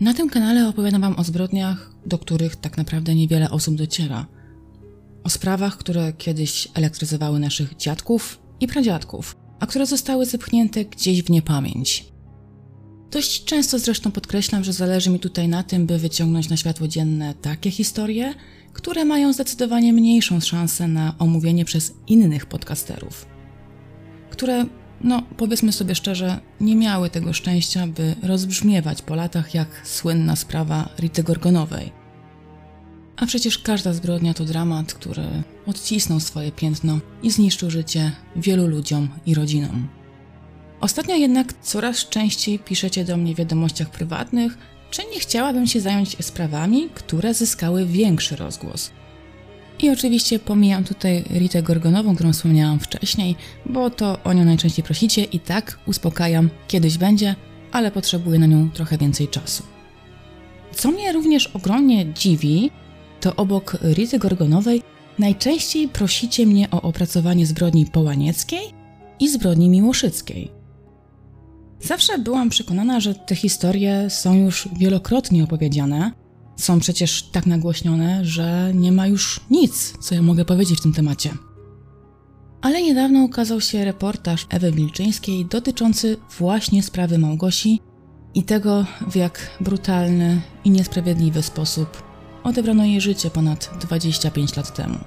Na tym kanale opowiadam Wam o zbrodniach, do których tak naprawdę niewiele osób dociera. O sprawach, które kiedyś elektryzowały naszych dziadków i pradziadków, a które zostały zepchnięte gdzieś w niepamięć. Dość często zresztą podkreślam, że zależy mi tutaj na tym, by wyciągnąć na światło dzienne takie historie, które mają zdecydowanie mniejszą szansę na omówienie przez innych podcasterów, które, no powiedzmy sobie szczerze, nie miały tego szczęścia, by rozbrzmiewać po latach jak słynna sprawa Rity Gorgonowej. A przecież każda zbrodnia to dramat, który odcisnął swoje piętno i zniszczył życie wielu ludziom i rodzinom. Ostatnio jednak coraz częściej piszecie do mnie w wiadomościach prywatnych, czy nie chciałabym się zająć sprawami, które zyskały większy rozgłos. I oczywiście pomijam tutaj Ritę Gorgonową, którą wspomniałam wcześniej, bo to o nią najczęściej prosicie i tak uspokajam, kiedyś będzie, ale potrzebuję na nią trochę więcej czasu. Co mnie również ogromnie dziwi, to obok Rity Gorgonowej najczęściej prosicie mnie o opracowanie zbrodni połanieckiej i zbrodni miłoszyckiej. Zawsze byłam przekonana, że te historie są już wielokrotnie opowiedziane, są przecież tak nagłośnione, że nie ma już nic, co ja mogę powiedzieć w tym temacie. Ale niedawno ukazał się reportaż Ewy Wilczyńskiej dotyczący właśnie sprawy Małgosi i tego, w jak brutalny i niesprawiedliwy sposób odebrano jej życie ponad 25 lat temu.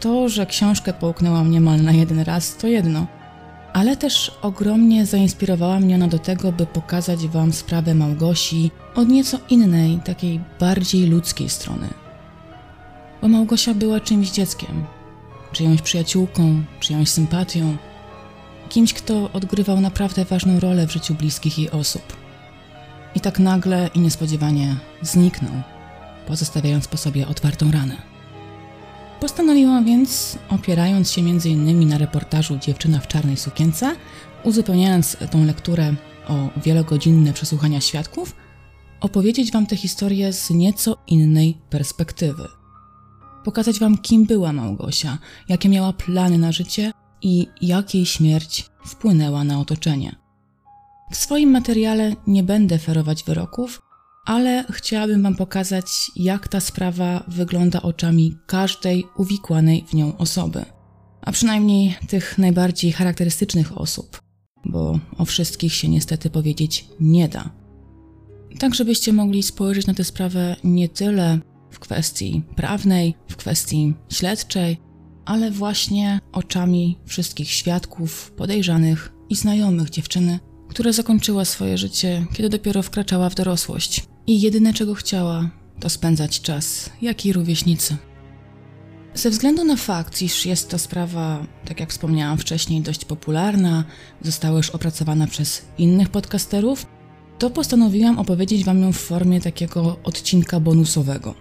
To, że książkę połknęłam niemal na jeden raz, to jedno – ale też ogromnie zainspirowała mnie ona do tego, by pokazać Wam sprawę Małgosi od nieco innej, takiej bardziej ludzkiej strony. Bo Małgosia była czymś dzieckiem, czyjąś przyjaciółką, czyjąś sympatią, kimś, kto odgrywał naprawdę ważną rolę w życiu bliskich jej osób. I tak nagle i niespodziewanie zniknął, pozostawiając po sobie otwartą ranę. Postanowiłam więc, opierając się m.in. na reportażu Dziewczyna w czarnej sukience, uzupełniając tą lekturę o wielogodzinne przesłuchania świadków, opowiedzieć Wam tę historię z nieco innej perspektywy. Pokazać Wam, kim była Małgosia, jakie miała plany na życie i jak jej śmierć wpłynęła na otoczenie. W swoim materiale nie będę ferować wyroków, ale chciałabym Wam pokazać, jak ta sprawa wygląda oczami każdej uwikłanej w nią osoby. A przynajmniej tych najbardziej charakterystycznych osób, bo o wszystkich się niestety powiedzieć nie da. Tak, żebyście mogli spojrzeć na tę sprawę nie tyle w kwestii prawnej, w kwestii śledczej, ale właśnie oczami wszystkich świadków, podejrzanych i znajomych dziewczyny, która zakończyła swoje życie, kiedy dopiero wkraczała w dorosłość. I jedyne czego chciała, to spędzać czas, jak i rówieśnicy. Ze względu na fakt, iż jest to sprawa, tak jak wspomniałam wcześniej, dość popularna, została już opracowana przez innych podcasterów, to postanowiłam opowiedzieć Wam ją w formie takiego odcinka bonusowego.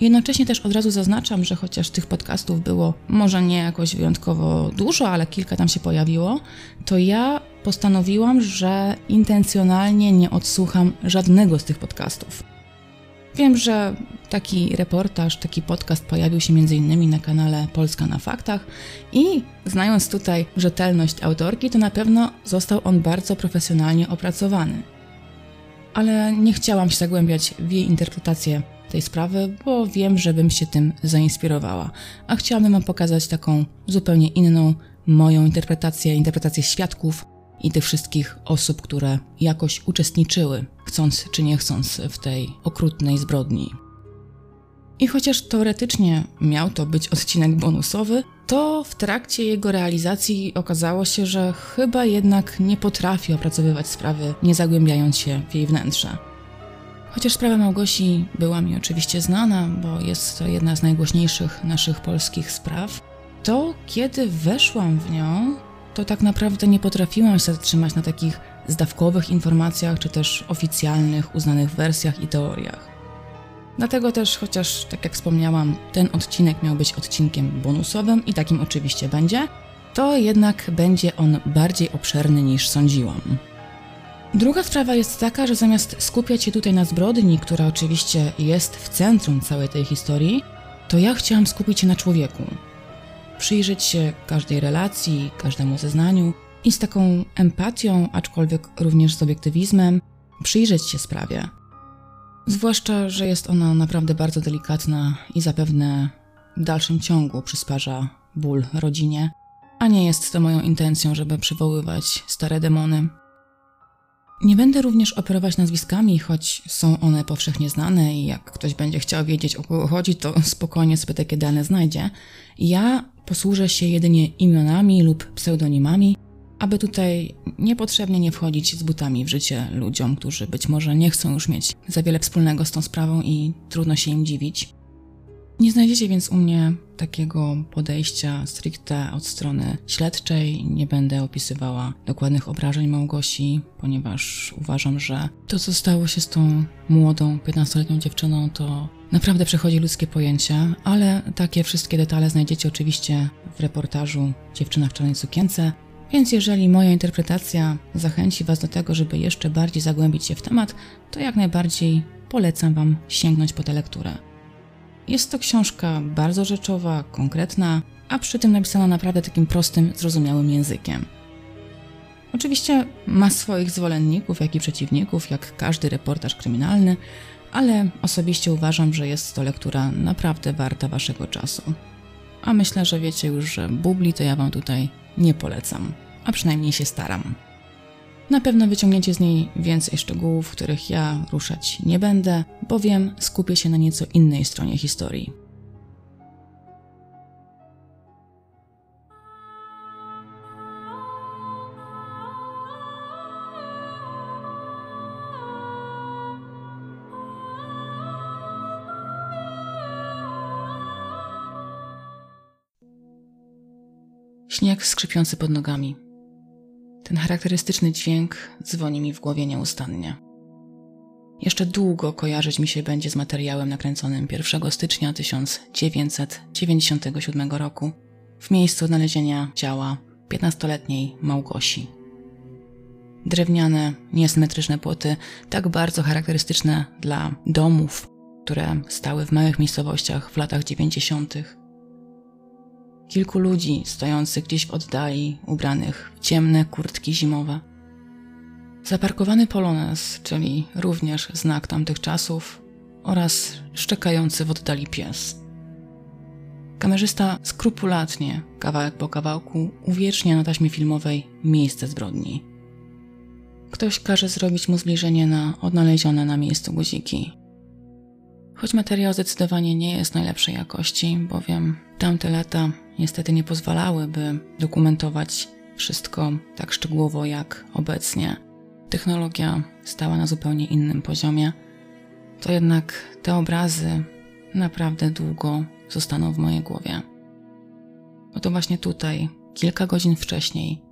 Jednocześnie też od razu zaznaczam, że chociaż tych podcastów było może nie jakoś wyjątkowo dużo, ale kilka tam się pojawiło, to ja postanowiłam, że intencjonalnie nie odsłucham żadnego z tych podcastów. Wiem, że taki reportaż, taki podcast pojawił się m.in. na kanale Polska na Faktach i znając tutaj rzetelność autorki, to na pewno został on bardzo profesjonalnie opracowany. Ale nie chciałam się zagłębiać w jej interpretację tej sprawy, bo wiem, że bym się tym zainspirowała. A chciałabym Wam pokazać taką zupełnie inną, moją interpretację, interpretację świadków i tych wszystkich osób, które jakoś uczestniczyły, chcąc czy nie chcąc, w tej okrutnej zbrodni. I chociaż teoretycznie miał to być odcinek bonusowy, to w trakcie jego realizacji okazało się, że chyba jednak nie potrafi opracowywać sprawy, nie zagłębiając się w jej wnętrze. Chociaż sprawa Małgosi była mi oczywiście znana, bo jest to jedna z najgłośniejszych naszych polskich spraw, to kiedy weszłam w nią, to tak naprawdę nie potrafiłam się zatrzymać na takich zdawkowych informacjach, czy też oficjalnych, uznanych wersjach i teoriach. Dlatego też, chociaż tak jak wspomniałam, ten odcinek miał być odcinkiem bonusowym i takim oczywiście będzie, to jednak będzie on bardziej obszerny niż sądziłam. Druga sprawa jest taka, że zamiast skupiać się tutaj na zbrodni, która oczywiście jest w centrum całej tej historii, to ja chciałam skupić się na człowieku. Przyjrzeć się każdej relacji, każdemu zeznaniu i z taką empatią, aczkolwiek również z obiektywizmem, przyjrzeć się sprawie. Zwłaszcza, że jest ona naprawdę bardzo delikatna i zapewne w dalszym ciągu przysparza ból rodzinie, a nie jest to moją intencją, żeby przywoływać stare demony. Nie będę również operować nazwiskami, choć są one powszechnie znane i jak ktoś będzie chciał wiedzieć o kogo chodzi, to spokojnie sobie takie dane znajdzie. Ja posłużę się jedynie imionami lub pseudonimami, aby tutaj niepotrzebnie nie wchodzić z butami w życie ludziom, którzy być może nie chcą już mieć za wiele wspólnego z tą sprawą i trudno się im dziwić. Nie znajdziecie więc u mnie takiego podejścia stricte od strony śledczej. Nie będę opisywała dokładnych obrażeń Małgosi, ponieważ uważam, że to, co stało się z tą młodą, 15-letnią dziewczyną, to naprawdę przechodzi ludzkie pojęcie, ale takie wszystkie detale znajdziecie oczywiście w reportażu Dziewczyna w czarnej sukience. Więc jeżeli moja interpretacja zachęci Was do tego, żeby jeszcze bardziej zagłębić się w temat, to jak najbardziej polecam Wam sięgnąć po tę lekturę. Jest to książka bardzo rzeczowa, konkretna, a przy tym napisana naprawdę takim prostym, zrozumiałym językiem. Oczywiście ma swoich zwolenników, jak i przeciwników, jak każdy reportaż kryminalny, ale osobiście uważam, że jest to lektura naprawdę warta waszego czasu. A myślę, że wiecie już, że bubli to ja wam tutaj nie polecam, a przynajmniej się staram. Na pewno wyciągniecie z niej więcej szczegółów, których ja ruszać nie będę, bowiem skupię się na nieco innej stronie historii. Śnieg skrzypiący pod nogami. Ten charakterystyczny dźwięk dzwoni mi w głowie nieustannie. Jeszcze długo kojarzyć mi się będzie z materiałem nakręconym 1 stycznia 1997 roku w miejscu odnalezienia ciała 15-letniej Małgosi. Drewniane, niesymetryczne płoty, tak bardzo charakterystyczne dla domów, które stały w małych miejscowościach w latach 90. Kilku ludzi stojących gdzieś w oddali, ubranych w ciemne kurtki zimowe. Zaparkowany polonez, czyli również znak tamtych czasów, oraz szczekający w oddali pies. Kamerzysta skrupulatnie, kawałek po kawałku, uwiecznia na taśmie filmowej miejsce zbrodni. Ktoś każe zrobić mu zbliżenie na odnalezione na miejscu guziki. Choć materiał zdecydowanie nie jest najlepszej jakości, bowiem tamte lata niestety nie pozwalały, by dokumentować wszystko tak szczegółowo jak obecnie. Technologia stała na zupełnie innym poziomie. To jednak te obrazy naprawdę długo zostaną w mojej głowie. Oto właśnie tutaj, kilka godzin wcześniej,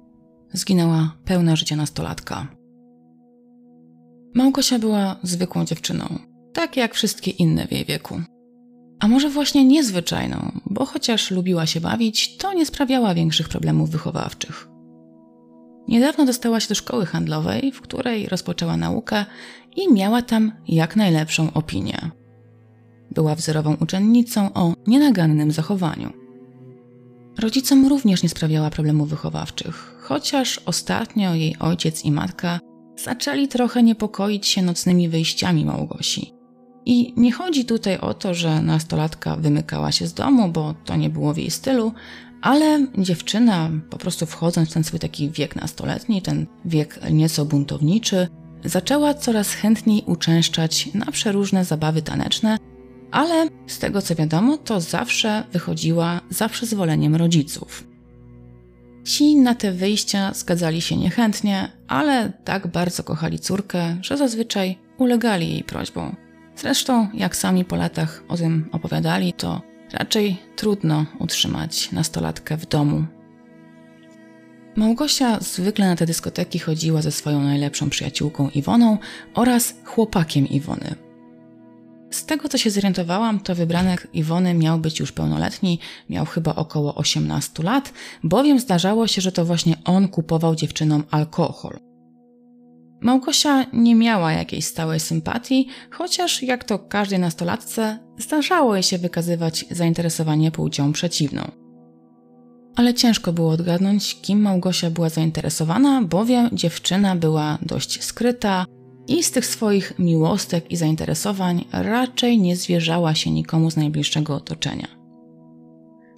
zginęła pełna życia nastolatka. Małgosia była zwykłą dziewczyną, tak jak wszystkie inne w jej wieku. A może właśnie niezwyczajną, bo chociaż lubiła się bawić, to nie sprawiała większych problemów wychowawczych. Niedawno dostała się do szkoły handlowej, w której rozpoczęła naukę i miała tam jak najlepszą opinię. Była wzorową uczennicą o nienagannym zachowaniu. Rodzicom również nie sprawiała problemów wychowawczych, chociaż ostatnio jej ojciec i matka zaczęli trochę niepokoić się nocnymi wyjściami Małgosi. I nie chodzi tutaj o to, że nastolatka wymykała się z domu, bo to nie było w jej stylu, ale dziewczyna, po prostu wchodząc w ten swój taki wiek nastoletni, ten wiek nieco buntowniczy, zaczęła coraz chętniej uczęszczać na przeróżne zabawy taneczne, ale z tego co wiadomo, to zawsze wychodziła za przyzwoleniem rodziców. Ci na te wyjścia zgadzali się niechętnie, ale tak bardzo kochali córkę, że zazwyczaj ulegali jej prośbom. Zresztą, jak sami po latach o tym opowiadali, to raczej trudno utrzymać nastolatkę w domu. Małgosia zwykle na te dyskoteki chodziła ze swoją najlepszą przyjaciółką Iwoną oraz chłopakiem Iwony. Z tego co się zorientowałam, to wybranek Iwony miał być już pełnoletni, miał chyba około 18 lat, bowiem zdarzało się, że to właśnie on kupował dziewczynom alkohol. Małgosia nie miała jakiejś stałej sympatii, chociaż jak to każdej nastolatce, zdarzało jej się wykazywać zainteresowanie płcią przeciwną. Ale ciężko było odgadnąć, kim Małgosia była zainteresowana, bowiem dziewczyna była dość skryta, i z tych swoich miłostek i zainteresowań raczej nie zwierzała się nikomu z najbliższego otoczenia.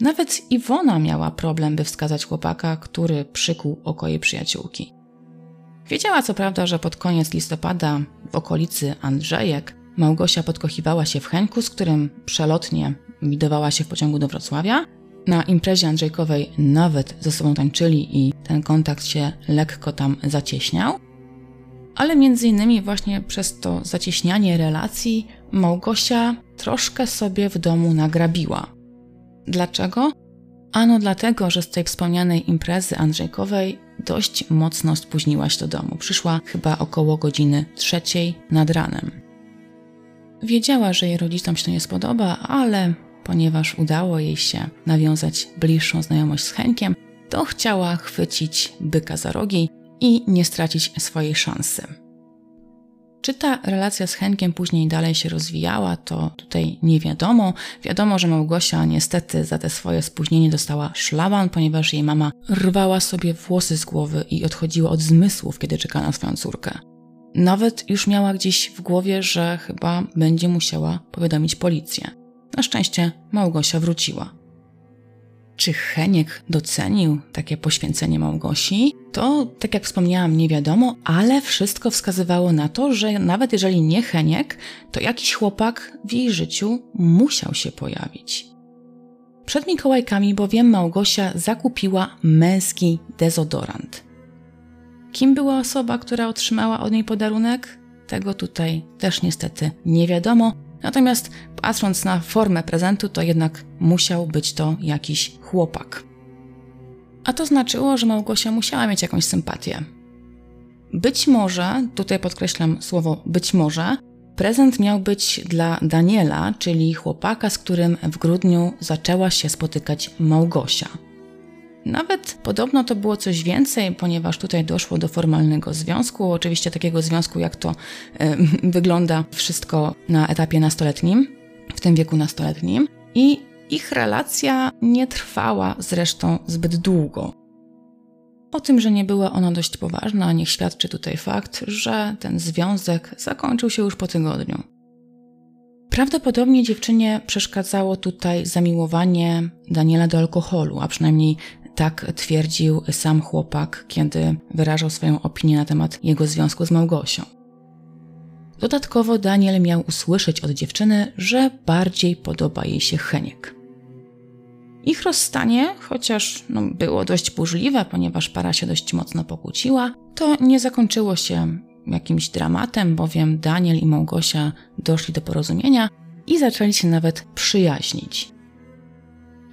Nawet Iwona miała problem, by wskazać chłopaka, który przykuł oko jej przyjaciółki. Wiedziała co prawda, że pod koniec listopada w okolicy Andrzejek Małgosia podkochiwała się w Henku, z którym przelotnie widowała się w pociągu do Wrocławia. Na imprezie Andrzejkowej nawet ze sobą tańczyli i ten kontakt się lekko tam zacieśniał. Ale między innymi właśnie przez to zacieśnianie relacji Małgosia troszkę sobie w domu nagrabiła. Dlaczego? Ano dlatego, że z tej wspomnianej imprezy Andrzejkowej dość mocno spóźniłaś do domu. Przyszła chyba około godziny trzeciej nad ranem. Wiedziała, że jej rodzicom się to nie spodoba, ale ponieważ udało jej się nawiązać bliższą znajomość z Henkiem, to chciała chwycić byka za rogi i nie stracić swojej szansy. Czy ta relacja z Henkiem później dalej się rozwijała, to tutaj nie wiadomo. Wiadomo, że Małgosia niestety za te swoje spóźnienie dostała szlaban, ponieważ jej mama rwała sobie włosy z głowy i odchodziła od zmysłów, kiedy czekała na swoją córkę. Nawet już miała gdzieś w głowie, że chyba będzie musiała powiadomić policję. Na szczęście Małgosia wróciła. Czy Heniek docenił takie poświęcenie Małgosi? To, tak jak wspomniałam, nie wiadomo, ale wszystko wskazywało na to, że nawet jeżeli nie Heniek, to jakiś chłopak w jej życiu musiał się pojawić. Przed Mikołajkami bowiem Małgosia zakupiła męski dezodorant. Kim była osoba, która otrzymała od niej podarunek? Tego tutaj też niestety nie wiadomo, Natomiast patrząc na formę prezentu, to jednak musiał być to jakiś chłopak. A to znaczyło, że Małgosia musiała mieć jakąś sympatię. Być może, tutaj podkreślam słowo być może, prezent miał być dla Daniela, czyli chłopaka, z którym w grudniu zaczęła się spotykać Małgosia. Nawet podobno to było coś więcej, ponieważ tutaj doszło do formalnego związku, oczywiście takiego związku, jak to y, wygląda wszystko na etapie nastoletnim, w tym wieku nastoletnim. I ich relacja nie trwała zresztą zbyt długo. O tym, że nie była ona dość poważna, niech świadczy tutaj fakt, że ten związek zakończył się już po tygodniu. Prawdopodobnie dziewczynie przeszkadzało tutaj zamiłowanie Daniela do alkoholu, a przynajmniej tak twierdził sam chłopak, kiedy wyrażał swoją opinię na temat jego związku z Małgosią. Dodatkowo Daniel miał usłyszeć od dziewczyny, że bardziej podoba jej się Heniek. Ich rozstanie, chociaż no, było dość burzliwe, ponieważ para się dość mocno pokłóciła, to nie zakończyło się jakimś dramatem, bowiem Daniel i Małgosia doszli do porozumienia i zaczęli się nawet przyjaźnić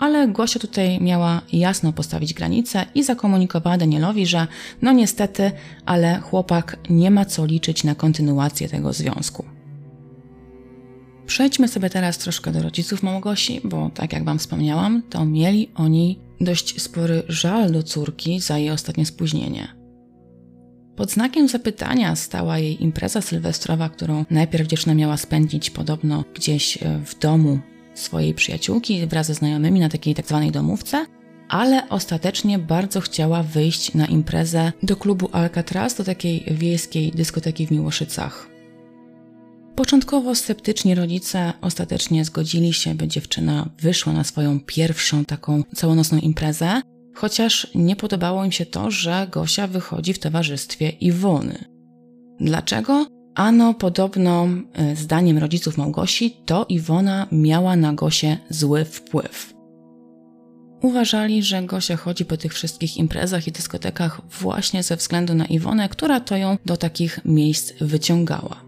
ale Gosia tutaj miała jasno postawić granice i zakomunikowała Danielowi, że no niestety, ale chłopak nie ma co liczyć na kontynuację tego związku. Przejdźmy sobie teraz troszkę do rodziców Małgosi, bo tak jak Wam wspomniałam, to mieli oni dość spory żal do córki za jej ostatnie spóźnienie. Pod znakiem zapytania stała jej impreza sylwestrowa, którą najpierw dziewczyna miała spędzić podobno gdzieś w domu swojej przyjaciółki wraz ze znajomymi na takiej tak zwanej domówce, ale ostatecznie bardzo chciała wyjść na imprezę do klubu Alcatraz, do takiej wiejskiej dyskoteki w Miłoszycach. Początkowo sceptyczni rodzice ostatecznie zgodzili się, by dziewczyna wyszła na swoją pierwszą taką całonocną imprezę, chociaż nie podobało im się to, że Gosia wychodzi w towarzystwie Iwony. Dlaczego? Ano, podobno, e, zdaniem rodziców Małgosi, to Iwona miała na Gosię zły wpływ. Uważali, że Gosia chodzi po tych wszystkich imprezach i dyskotekach właśnie ze względu na Iwonę, która to ją do takich miejsc wyciągała.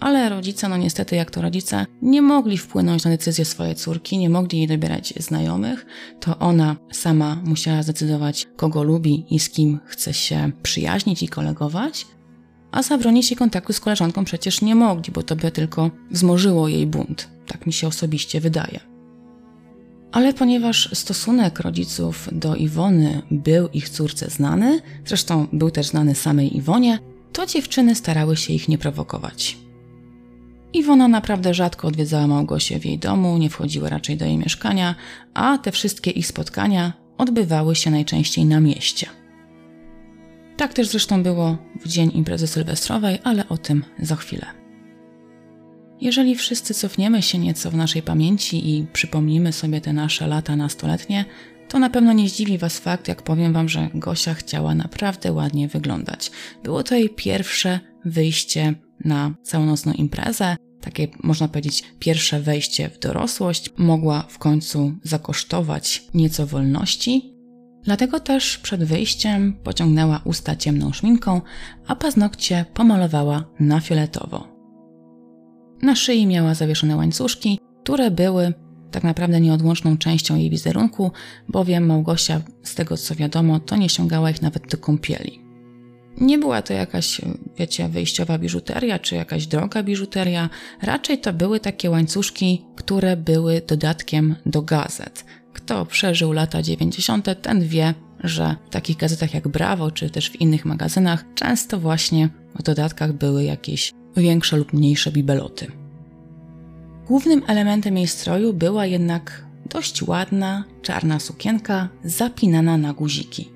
Ale rodzice, no niestety, jak to rodzice, nie mogli wpłynąć na decyzję swojej córki, nie mogli jej dobierać znajomych. To ona sama musiała zdecydować, kogo lubi i z kim chce się przyjaźnić i kolegować a zabronić jej kontaktu z koleżanką przecież nie mogli, bo to by tylko wzmożyło jej bunt. Tak mi się osobiście wydaje. Ale ponieważ stosunek rodziców do Iwony był ich córce znany, zresztą był też znany samej Iwonie, to dziewczyny starały się ich nie prowokować. Iwona naprawdę rzadko odwiedzała Małgosię w jej domu, nie wchodziła raczej do jej mieszkania, a te wszystkie ich spotkania odbywały się najczęściej na mieście. Tak też zresztą było w dzień imprezy sylwestrowej, ale o tym za chwilę. Jeżeli wszyscy cofniemy się nieco w naszej pamięci i przypomnimy sobie te nasze lata nastoletnie, to na pewno nie zdziwi Was fakt, jak powiem Wam, że Gosia chciała naprawdę ładnie wyglądać. Było to jej pierwsze wyjście na całonocną imprezę, takie można powiedzieć pierwsze wejście w dorosłość. Mogła w końcu zakosztować nieco wolności. Dlatego też przed wyjściem pociągnęła usta ciemną szminką, a paznokcie pomalowała na fioletowo. Na szyi miała zawieszone łańcuszki, które były tak naprawdę nieodłączną częścią jej wizerunku, bowiem Małgosia, z tego co wiadomo, to nie sięgała ich nawet do kąpieli. Nie była to jakaś, wiecie, wyjściowa biżuteria czy jakaś droga biżuteria, raczej to były takie łańcuszki, które były dodatkiem do gazet. Kto przeżył lata 90., ten wie, że w takich gazetach jak Bravo czy też w innych magazynach często właśnie w dodatkach były jakieś większe lub mniejsze bibeloty. Głównym elementem jej stroju była jednak dość ładna, czarna sukienka zapinana na guziki.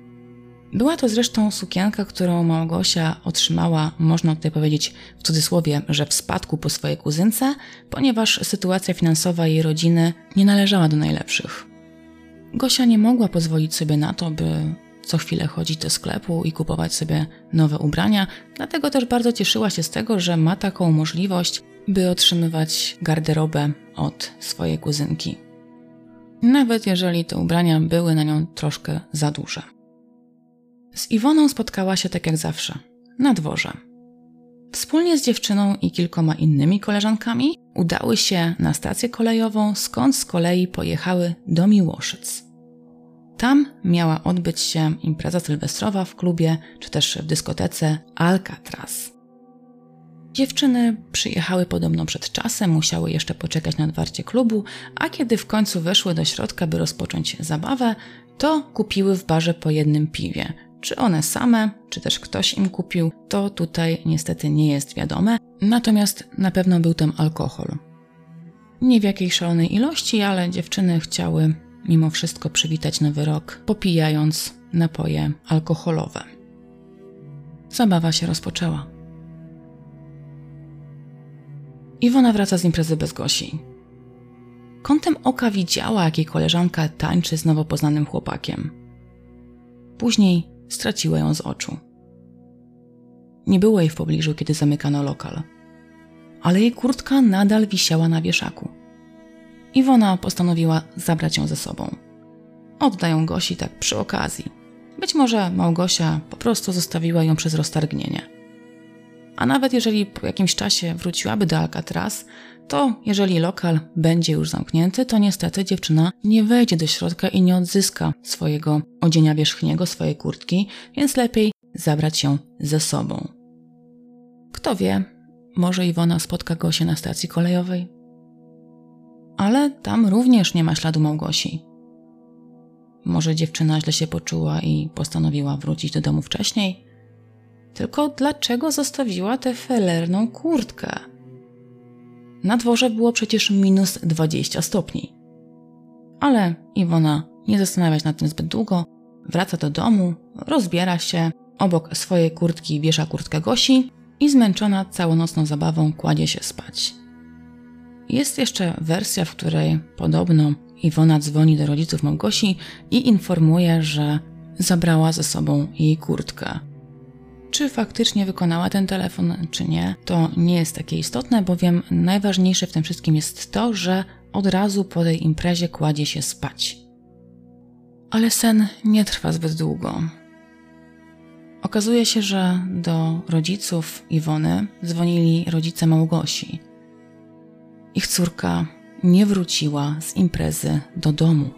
Była to zresztą sukienka, którą Małgosia otrzymała, można tutaj powiedzieć w cudzysłowie, że w spadku po swojej kuzynce, ponieważ sytuacja finansowa jej rodziny nie należała do najlepszych. Gosia nie mogła pozwolić sobie na to, by co chwilę chodzić do sklepu i kupować sobie nowe ubrania, dlatego też bardzo cieszyła się z tego, że ma taką możliwość, by otrzymywać garderobę od swojej kuzynki. Nawet jeżeli te ubrania były na nią troszkę za duże. Z Iwoną spotkała się tak jak zawsze, na dworze. Wspólnie z dziewczyną i kilkoma innymi koleżankami udały się na stację kolejową, skąd z kolei pojechały do Miłoszyc. Tam miała odbyć się impreza sylwestrowa w klubie czy też w dyskotece Alcatraz. Dziewczyny przyjechały podobno przed czasem, musiały jeszcze poczekać na otwarcie klubu, a kiedy w końcu weszły do środka, by rozpocząć zabawę, to kupiły w barze po jednym piwie. Czy one same, czy też ktoś im kupił, to tutaj niestety nie jest wiadome, natomiast na pewno był tam alkohol. Nie w jakiej szalonej ilości, ale dziewczyny chciały mimo wszystko przywitać nowy rok, popijając napoje alkoholowe. Zabawa się rozpoczęła. Iwona wraca z imprezy bez Gosi. Kątem oka widziała, jak jej koleżanka tańczy z nowo poznanym chłopakiem. Później straciła ją z oczu. Nie było jej w pobliżu, kiedy zamykano lokal, ale jej kurtka nadal wisiała na wieszaku. Iwona postanowiła zabrać ją ze sobą. Oddają Gosi tak przy okazji. Być może Małgosia po prostu zostawiła ją przez roztargnienie. A nawet jeżeli po jakimś czasie wróciłaby do Alcatraz, to jeżeli lokal będzie już zamknięty, to niestety dziewczyna nie wejdzie do środka i nie odzyska swojego odzienia wierzchniego, swojej kurtki, więc lepiej zabrać ją ze sobą. Kto wie, może Iwona spotka go się na stacji kolejowej? Ale tam również nie ma śladu Małgosi. Może dziewczyna źle się poczuła i postanowiła wrócić do domu wcześniej? Tylko dlaczego zostawiła tę felerną kurtkę? Na dworze było przecież minus 20 stopni. Ale Iwona nie zastanawia się nad tym zbyt długo, wraca do domu, rozbiera się, obok swojej kurtki wiesza kurtkę Gosi i zmęczona całonocną zabawą kładzie się spać. Jest jeszcze wersja, w której podobno Iwona dzwoni do rodziców Małgosi i informuje, że zabrała ze sobą jej kurtkę. Czy faktycznie wykonała ten telefon, czy nie, to nie jest takie istotne, bowiem najważniejsze w tym wszystkim jest to, że od razu po tej imprezie kładzie się spać. Ale sen nie trwa zbyt długo. Okazuje się, że do rodziców Iwony dzwonili rodzice Małgosi. Ich córka nie wróciła z imprezy do domu.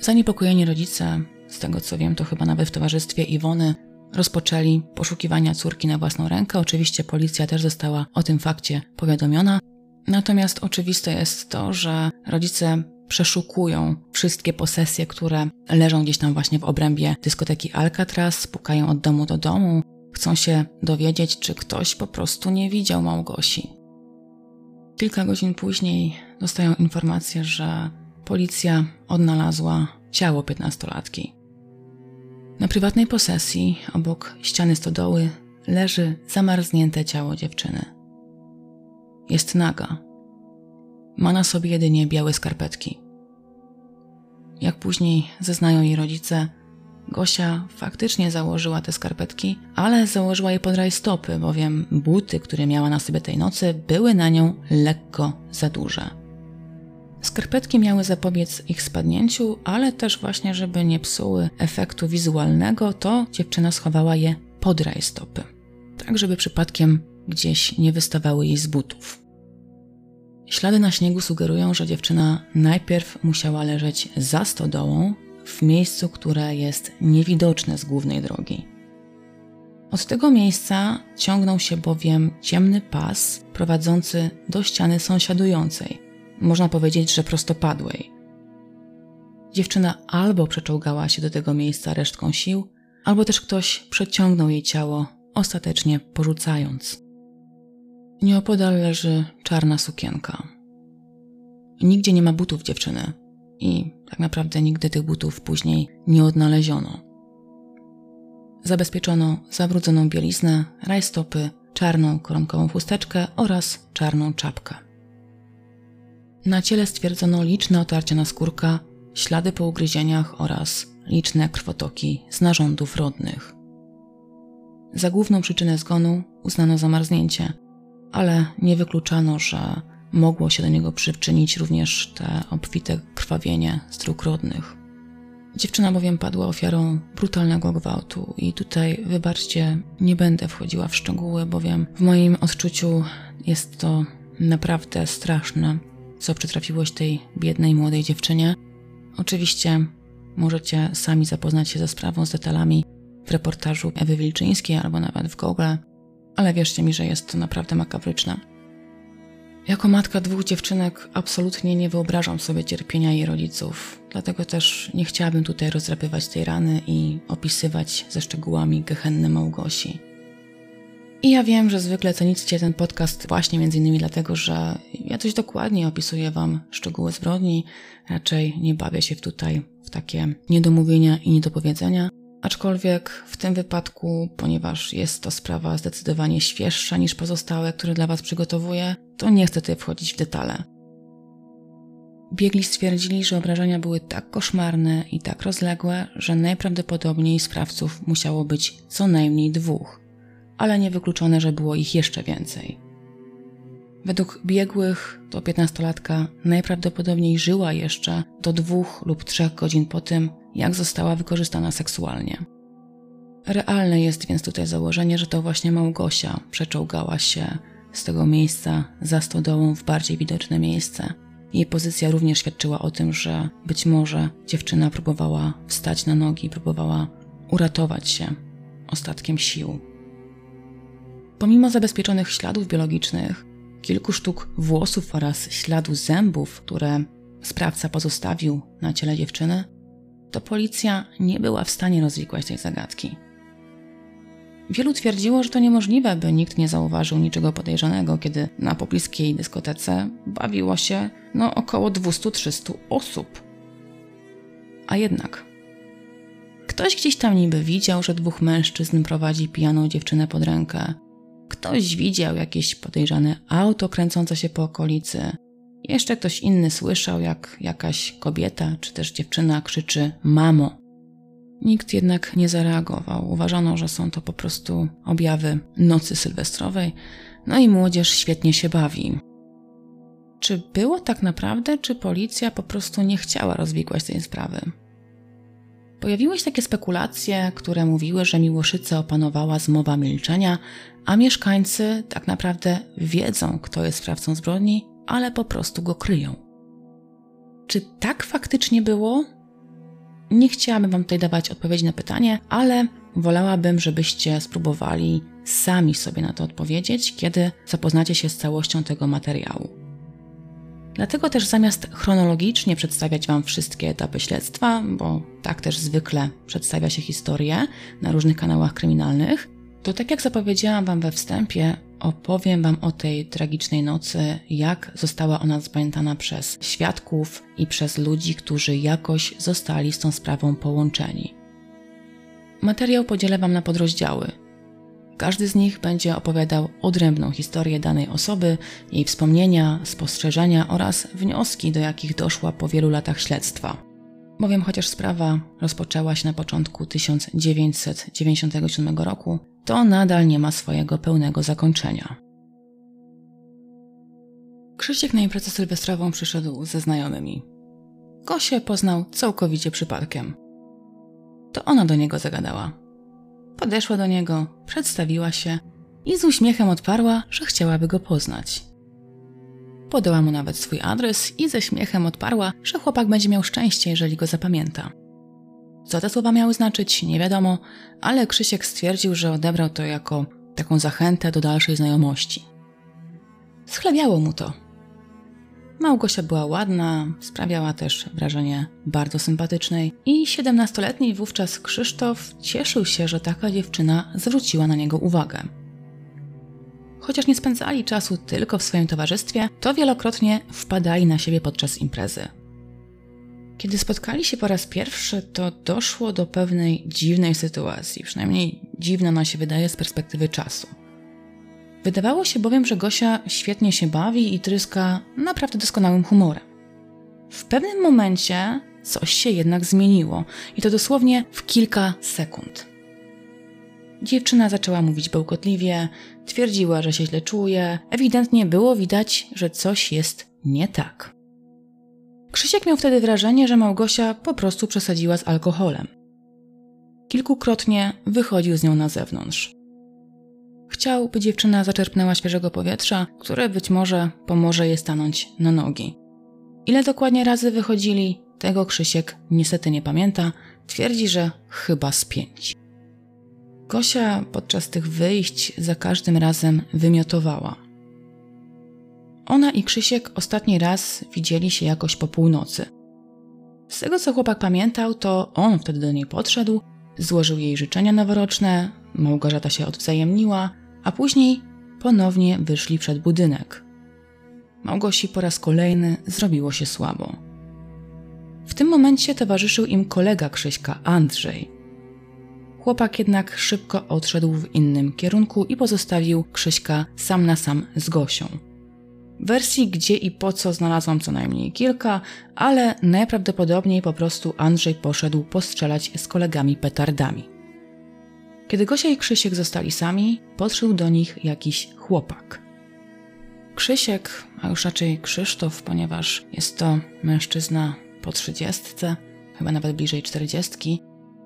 Zaniepokojeni rodzice, z tego co wiem, to chyba nawet w towarzystwie Iwony, rozpoczęli poszukiwania córki na własną rękę. Oczywiście policja też została o tym fakcie powiadomiona. Natomiast oczywiste jest to, że rodzice przeszukują wszystkie posesje, które leżą gdzieś tam właśnie w obrębie dyskoteki Alcatraz, pukają od domu do domu, chcą się dowiedzieć, czy ktoś po prostu nie widział Małgosi. Kilka godzin później dostają informację, że policja odnalazła ciało piętnastolatki. Na prywatnej posesji, obok ściany stodoły, leży zamarznięte ciało dziewczyny. Jest naga. Ma na sobie jedynie białe skarpetki. Jak później zeznają jej rodzice, Gosia faktycznie założyła te skarpetki, ale założyła je pod rajstopy, bowiem buty, które miała na sobie tej nocy, były na nią lekko za duże. Skarpetki miały zapobiec ich spadnięciu, ale też właśnie, żeby nie psuły efektu wizualnego, to dziewczyna schowała je pod rajstopy, tak żeby przypadkiem gdzieś nie wystawały jej z butów. Ślady na śniegu sugerują, że dziewczyna najpierw musiała leżeć za stodołą, w miejscu, które jest niewidoczne z głównej drogi. Od tego miejsca ciągnął się bowiem ciemny pas prowadzący do ściany sąsiadującej, można powiedzieć, że prostopadłej. Dziewczyna albo przeczołgała się do tego miejsca resztką sił, albo też ktoś przeciągnął jej ciało, ostatecznie porzucając. Nieopodal leży czarna sukienka. Nigdzie nie ma butów dziewczyny i tak naprawdę nigdy tych butów później nie odnaleziono. Zabezpieczono zabrudzoną bieliznę, rajstopy, czarną koronkową chusteczkę oraz czarną czapkę. Na ciele stwierdzono liczne otarcia na skórka, ślady po ugryzieniach oraz liczne krwotoki z narządów rodnych. Za główną przyczynę zgonu uznano zamarznięcie, ale nie wykluczano, że mogło się do niego przyczynić również te obfite krwawienie z dróg rodnych. Dziewczyna bowiem padła ofiarą brutalnego gwałtu i tutaj, wybaczcie, nie będę wchodziła w szczegóły, bowiem w moim odczuciu jest to naprawdę straszne, co przytrafiło się tej biednej młodej dziewczynie. Oczywiście możecie sami zapoznać się ze sprawą, z detalami w reportażu Ewy Wilczyńskiej albo nawet w Google, ale wierzcie mi, że jest to naprawdę makabryczne. Jako matka dwóch dziewczynek absolutnie nie wyobrażam sobie cierpienia jej rodziców, dlatego też nie chciałabym tutaj rozdrapywać tej rany i opisywać ze szczegółami gehenny Małgosi. I ja wiem, że zwykle cenicie ten podcast właśnie między innymi dlatego, że ja dość dokładnie opisuję Wam szczegóły zbrodni, raczej nie bawię się tutaj w takie niedomówienia i niedopowiedzenia, Aczkolwiek w tym wypadku, ponieważ jest to sprawa zdecydowanie świeższa niż pozostałe, które dla Was przygotowuję, to nie chcę tutaj wchodzić w detale. Biegli stwierdzili, że obrażenia były tak koszmarne i tak rozległe, że najprawdopodobniej sprawców musiało być co najmniej dwóch, ale niewykluczone, że było ich jeszcze więcej. Według biegłych to piętnastolatka najprawdopodobniej żyła jeszcze do dwóch lub trzech godzin po tym, jak została wykorzystana seksualnie. Realne jest więc tutaj założenie, że to właśnie Małgosia przeczołgała się z tego miejsca za stodołą w bardziej widoczne miejsce. Jej pozycja również świadczyła o tym, że być może dziewczyna próbowała wstać na nogi, próbowała uratować się ostatkiem sił. Pomimo zabezpieczonych śladów biologicznych, kilku sztuk włosów oraz śladu zębów, które sprawca pozostawił na ciele dziewczyny, to policja nie była w stanie rozwikłać tej zagadki. Wielu twierdziło, że to niemożliwe, by nikt nie zauważył niczego podejrzanego, kiedy na pobliskiej dyskotece bawiło się no około 200-300 osób. A jednak ktoś gdzieś tam niby widział, że dwóch mężczyzn prowadzi pijaną dziewczynę pod rękę. Ktoś widział jakieś podejrzane auto kręcące się po okolicy. Jeszcze ktoś inny słyszał, jak jakaś kobieta czy też dziewczyna krzyczy mamo. Nikt jednak nie zareagował. Uważano, że są to po prostu objawy nocy sylwestrowej, no i młodzież świetnie się bawi. Czy było tak naprawdę, czy policja po prostu nie chciała rozwikłać tej sprawy? Pojawiły się takie spekulacje, które mówiły, że Miłoszyce opanowała zmowa milczenia, a mieszkańcy tak naprawdę wiedzą, kto jest sprawcą zbrodni ale po prostu go kryją. Czy tak faktycznie było? Nie chciałabym Wam tutaj dawać odpowiedzi na pytanie, ale wolałabym, żebyście spróbowali sami sobie na to odpowiedzieć, kiedy zapoznacie się z całością tego materiału. Dlatego też zamiast chronologicznie przedstawiać Wam wszystkie etapy śledztwa, bo tak też zwykle przedstawia się historię na różnych kanałach kryminalnych, to tak jak zapowiedziałam Wam we wstępie, opowiem Wam o tej tragicznej nocy, jak została ona zapamiętana przez świadków i przez ludzi, którzy jakoś zostali z tą sprawą połączeni. materiał podzielę Wam na podrozdziały. Każdy z nich będzie opowiadał odrębną historię danej osoby, jej wspomnienia, spostrzeżenia oraz wnioski, do jakich doszła po wielu latach śledztwa. Bowiem chociaż sprawa rozpoczęła się na początku 1997 roku, to nadal nie ma swojego pełnego zakończenia. Krzysiek na imprezę sylwestrową przyszedł ze znajomymi. Gosię poznał całkowicie przypadkiem. To ona do niego zagadała. Podeszła do niego, przedstawiła się i z uśmiechem odparła, że chciałaby go poznać. Podała mu nawet swój adres i ze śmiechem odparła, że chłopak będzie miał szczęście, jeżeli go zapamięta. Co te słowa miały znaczyć, nie wiadomo, ale Krzysiek stwierdził, że odebrał to jako taką zachętę do dalszej znajomości. Schlebiało mu to. Małgosia była ładna, sprawiała też wrażenie bardzo sympatycznej i siedemnastoletni wówczas Krzysztof cieszył się, że taka dziewczyna zwróciła na niego uwagę. Chociaż nie spędzali czasu tylko w swoim towarzystwie, to wielokrotnie wpadali na siebie podczas imprezy. Kiedy spotkali się po raz pierwszy, to doszło do pewnej dziwnej sytuacji, przynajmniej dziwna ona się wydaje z perspektywy czasu. Wydawało się bowiem, że Gosia świetnie się bawi i tryska naprawdę doskonałym humorem. W pewnym momencie coś się jednak zmieniło i to dosłownie w kilka sekund. Dziewczyna zaczęła mówić bełkotliwie, twierdziła, że się źle czuje, ewidentnie było widać, że coś jest nie tak. Krzysiek miał wtedy wrażenie, że Małgosia po prostu przesadziła z alkoholem. Kilkukrotnie wychodził z nią na zewnątrz. Chciał, by dziewczyna zaczerpnęła świeżego powietrza, które być może pomoże jej stanąć na nogi. Ile dokładnie razy wychodzili, tego Krzysiek niestety nie pamięta, twierdzi, że chyba z pięć. Gosia podczas tych wyjść za każdym razem wymiotowała. Ona i Krzysiek ostatni raz widzieli się jakoś po północy. Z tego co chłopak pamiętał, to on wtedy do niej podszedł, złożył jej życzenia noworoczne, Małgorzata się odwzajemniła, a później ponownie wyszli przed budynek. Małgosi po raz kolejny zrobiło się słabo. W tym momencie towarzyszył im kolega Krzyśka, Andrzej. Chłopak jednak szybko odszedł w innym kierunku i pozostawił Krzyśka sam na sam z Gosią. Wersji gdzie i po co znalazłam co najmniej kilka, ale najprawdopodobniej po prostu Andrzej poszedł postrzelać z kolegami petardami. Kiedy Gosia i Krzysiek zostali sami, podszedł do nich jakiś chłopak. Krzysiek, a już raczej Krzysztof, ponieważ jest to mężczyzna po trzydziestce, chyba nawet bliżej czterdziestki,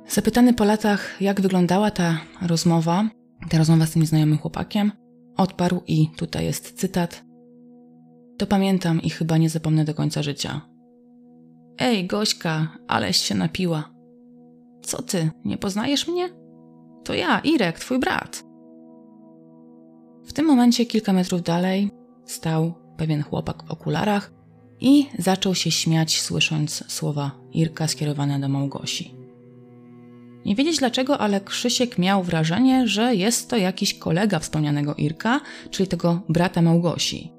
zapytany po latach, jak wyglądała ta rozmowa, ta rozmowa z tym nieznajomym chłopakiem, odparł i tutaj jest cytat. To pamiętam i chyba nie zapomnę do końca życia. Ej, Gośka, aleś się napiła. Co ty, nie poznajesz mnie? To ja, Irek, twój brat. W tym momencie kilka metrów dalej stał pewien chłopak w okularach i zaczął się śmiać, słysząc słowa Irka skierowane do Małgosi. Nie wiedzieć dlaczego, ale Krzysiek miał wrażenie, że jest to jakiś kolega wspomnianego Irka, czyli tego brata Małgosi.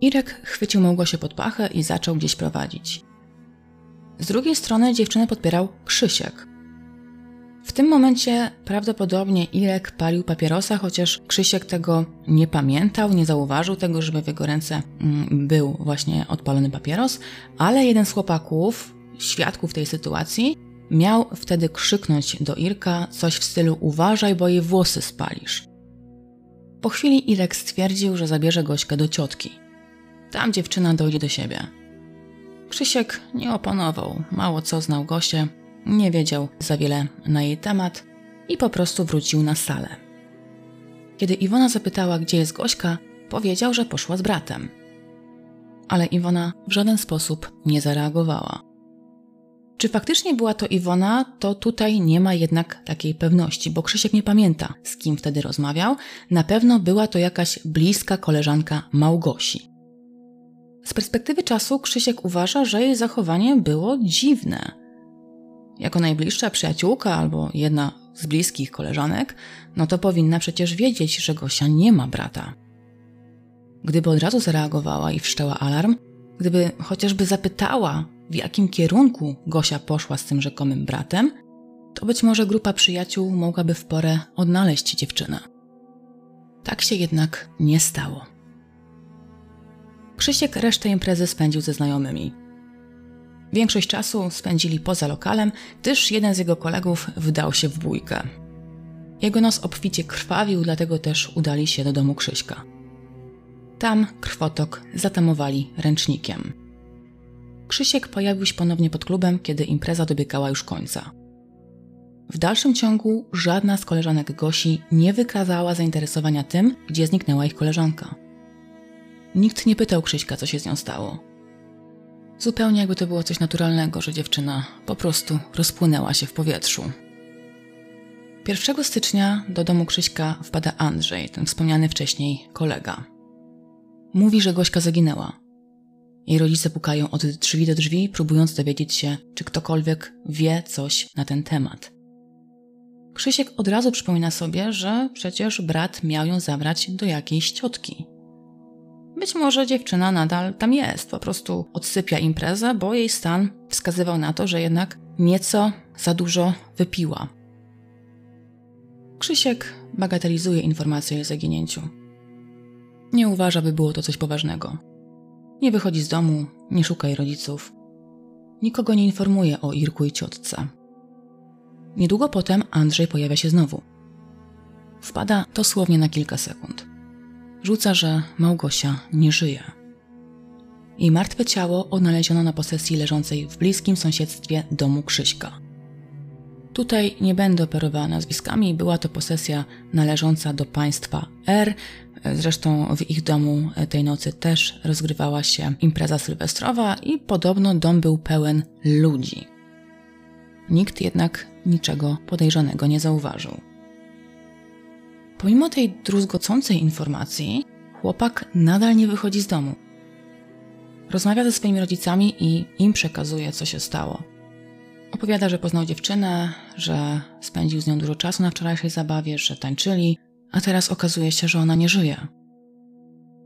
Irek chwycił Małgosię pod pachę i zaczął gdzieś prowadzić. Z drugiej strony dziewczynę podpierał Krzysiek, w tym momencie prawdopodobnie Irek palił papierosa, chociaż Krzysiek tego nie pamiętał, nie zauważył tego, żeby w jego ręce mm, był właśnie odpalony papieros, ale jeden z chłopaków, świadków tej sytuacji, miał wtedy krzyknąć do Irka coś w stylu uważaj, bo jej włosy spalisz. Po chwili Irek stwierdził, że zabierze Gośkę do ciotki. Tam dziewczyna dojdzie do siebie. Krzysiek nie oponował, mało co znał Gosię, nie wiedział za wiele na jej temat i po prostu wrócił na salę. Kiedy Iwona zapytała, gdzie jest Gośka, powiedział, że poszła z bratem. Ale Iwona w żaden sposób nie zareagowała. Czy faktycznie była to Iwona, to tutaj nie ma jednak takiej pewności, bo Krzysiek nie pamięta, z kim wtedy rozmawiał. Na pewno była to jakaś bliska koleżanka Małgosi. Z perspektywy czasu Krzysiek uważa, że jej zachowanie było dziwne jako najbliższa przyjaciółka albo jedna z bliskich koleżanek, no to powinna przecież wiedzieć, że Gosia nie ma brata. Gdyby od razu zareagowała i wszczęła alarm, gdyby chociażby zapytała, w jakim kierunku Gosia poszła z tym rzekomym bratem, to być może grupa przyjaciół mogłaby w porę odnaleźć dziewczynę. Tak się jednak nie stało. Krzysiek resztę imprezy spędził ze znajomymi. Większość czasu spędzili poza lokalem, gdyż jeden z jego kolegów wdał się w bójkę. Jego nos obficie krwawił, dlatego też udali się do domu Krzyśka. Tam krwotok zatamowali ręcznikiem. Krzysiek pojawił się ponownie pod klubem, kiedy impreza dobiegała już końca. W dalszym ciągu żadna z koleżanek Gosi nie wykazała zainteresowania tym, gdzie zniknęła ich koleżanka. Nikt nie pytał Krzyśka, co się z nią stało. Zupełnie jakby to było coś naturalnego, że dziewczyna po prostu rozpłynęła się w powietrzu. 1 stycznia do domu Krzyśka wpada Andrzej, ten wspomniany wcześniej kolega. Mówi, że Gośka zaginęła. Jej rodzice pukają od drzwi do drzwi, próbując dowiedzieć się, czy ktokolwiek wie coś na ten temat. Krzysiek od razu przypomina sobie, że przecież brat miał ją zabrać do jakiejś ciotki. Być może dziewczyna nadal tam jest, po prostu odsypia imprezę, bo jej stan wskazywał na to, że jednak nieco za dużo wypiła. Krzysiek bagatelizuje informację o zaginięciu. Nie uważa, by było to coś poważnego. Nie wychodzi z domu, nie szuka jej rodziców. Nikogo nie informuje o Irku i ciotce. Niedługo potem Andrzej pojawia się znowu. Wpada dosłownie na kilka sekund. Rzuca, że Małgosia nie żyje. Jej martwe ciało odnaleziono na posesji leżącej w bliskim sąsiedztwie domu Krzyśka. Tutaj nie będę operowała nazwiskami, była to posesja należąca do państwa R. Zresztą w ich domu tej nocy też rozgrywała się impreza sylwestrowa i podobno dom był pełen ludzi. Nikt jednak niczego podejrzanego nie zauważył. Pomimo tej druzgocącej informacji, chłopak nadal nie wychodzi z domu. Rozmawia ze swoimi rodzicami i im przekazuje, co się stało. Opowiada, że poznał dziewczynę, że spędził z nią dużo czasu na wczorajszej zabawie, że tańczyli, a teraz okazuje się, że ona nie żyje.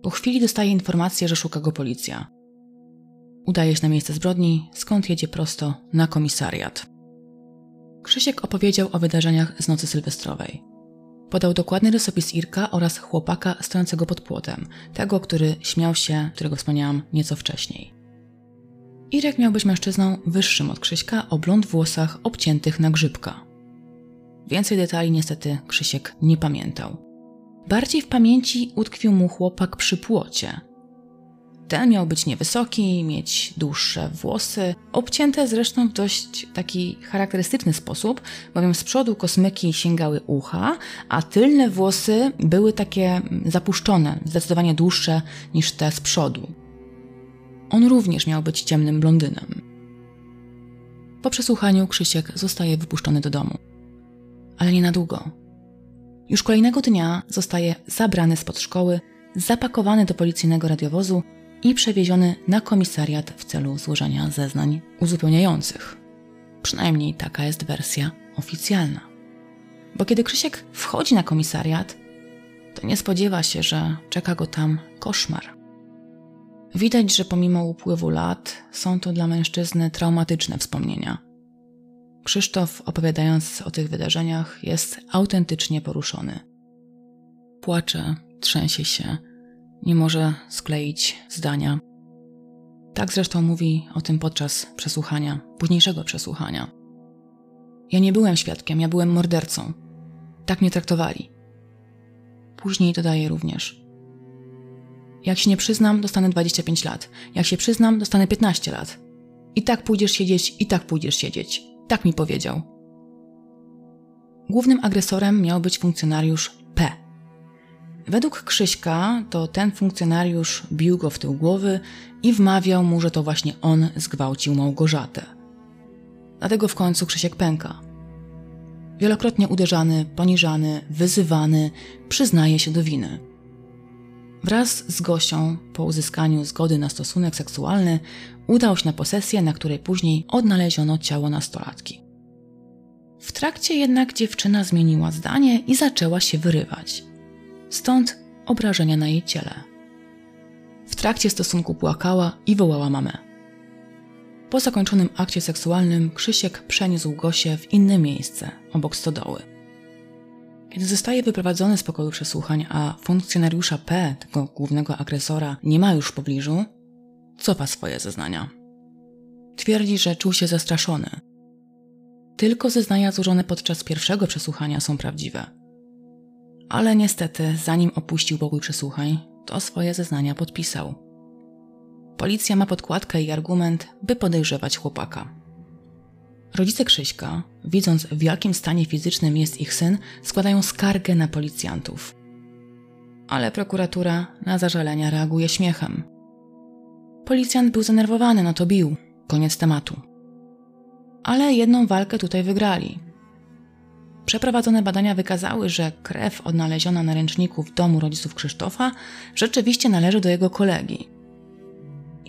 Po chwili dostaje informację, że szuka go policja. Udaje się na miejsce zbrodni, skąd jedzie prosto na komisariat. Krzysiek opowiedział o wydarzeniach z nocy sylwestrowej. Podał dokładny rysopis Irka oraz chłopaka stojącego pod płotem, tego, który śmiał się, którego wspomniałam nieco wcześniej. Irek miał być mężczyzną wyższym od Krzyśka o blond włosach obciętych na grzybka. Więcej detali niestety Krzysiek nie pamiętał. Bardziej w pamięci utkwił mu chłopak przy płocie, ten miał być niewysoki, mieć dłuższe włosy, obcięte zresztą w dość taki charakterystyczny sposób, bowiem z przodu kosmyki sięgały ucha, a tylne włosy były takie zapuszczone, zdecydowanie dłuższe niż te z przodu. On również miał być ciemnym blondynem. Po przesłuchaniu Krzysiek zostaje wypuszczony do domu. Ale nie na długo. Już kolejnego dnia zostaje zabrany spod szkoły, zapakowany do policyjnego radiowozu i przewieziony na komisariat w celu złożenia zeznań uzupełniających. Przynajmniej taka jest wersja oficjalna. Bo kiedy Krzysiek wchodzi na komisariat, to nie spodziewa się, że czeka go tam koszmar. Widać, że pomimo upływu lat są to dla mężczyzny traumatyczne wspomnienia. Krzysztof, opowiadając o tych wydarzeniach, jest autentycznie poruszony. Płacze, trzęsie się, nie może skleić zdania. Tak zresztą mówi o tym podczas przesłuchania, późniejszego przesłuchania. Ja nie byłem świadkiem, ja byłem mordercą. Tak mnie traktowali. Później dodaje również. Jak się nie przyznam, dostanę 25 lat. Jak się przyznam, dostanę 15 lat. I tak pójdziesz siedzieć, i tak pójdziesz siedzieć. Tak mi powiedział. Głównym agresorem miał być funkcjonariusz P. Według Krzyśka to ten funkcjonariusz bił go w tył głowy i wmawiał mu, że to właśnie on zgwałcił Małgorzatę. Dlatego w końcu Krzysiek pęka. Wielokrotnie uderzany, poniżany, wyzywany, przyznaje się do winy. Wraz z Gosią, po uzyskaniu zgody na stosunek seksualny, udał się na posesję, na której później odnaleziono ciało nastolatki. W trakcie jednak dziewczyna zmieniła zdanie i zaczęła się wyrywać stąd obrażenia na jej ciele. W trakcie stosunku płakała i wołała mamę. Po zakończonym akcie seksualnym Krzysiek przeniósł Gosię w inne miejsce, obok stodoły. Kiedy zostaje wyprowadzony z pokoju przesłuchań, a funkcjonariusza P, tego głównego agresora, nie ma już w pobliżu, cofa swoje zeznania. Twierdzi, że czuł się zastraszony. Tylko zeznania złożone podczas pierwszego przesłuchania są prawdziwe. Ale niestety, zanim opuścił pokój przesłuchań, to swoje zeznania podpisał. Policja ma podkładkę i argument, by podejrzewać chłopaka. Rodzice Krzyśka, widząc w jakim stanie fizycznym jest ich syn, składają skargę na policjantów. Ale prokuratura na zażalenia reaguje śmiechem. Policjant był zdenerwowany, no to bił. Koniec tematu. Ale jedną walkę tutaj wygrali. Przeprowadzone badania wykazały, że krew odnaleziona na ręczniku w domu rodziców Krzysztofa rzeczywiście należy do jego kolegi.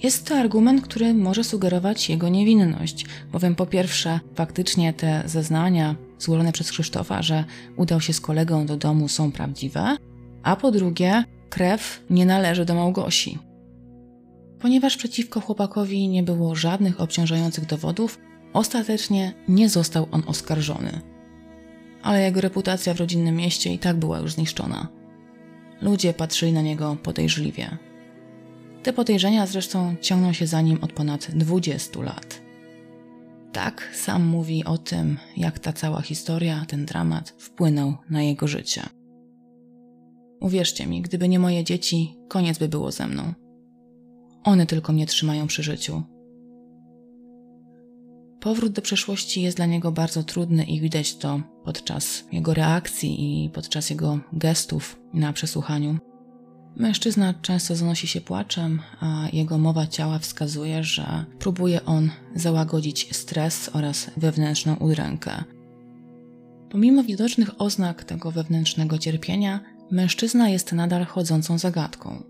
Jest to argument, który może sugerować jego niewinność, bowiem po pierwsze, faktycznie te zeznania złożone przez Krzysztofa, że udał się z kolegą do domu, są prawdziwe, a po drugie, krew nie należy do Małgosi. Ponieważ przeciwko chłopakowi nie było żadnych obciążających dowodów, ostatecznie nie został on oskarżony. Ale jego reputacja w rodzinnym mieście i tak była już zniszczona. Ludzie patrzyli na niego podejrzliwie. Te podejrzenia zresztą ciągną się za nim od ponad 20 lat. Tak sam mówi o tym, jak ta cała historia, ten dramat wpłynął na jego życie. Uwierzcie mi, gdyby nie moje dzieci, koniec by było ze mną. One tylko mnie trzymają przy życiu. Powrót do przeszłości jest dla niego bardzo trudny i widać to podczas jego reakcji i podczas jego gestów na przesłuchaniu. Mężczyzna często zanosi się płaczem, a jego mowa ciała wskazuje, że próbuje on załagodzić stres oraz wewnętrzną udrękę. Pomimo widocznych oznak tego wewnętrznego cierpienia, mężczyzna jest nadal chodzącą zagadką.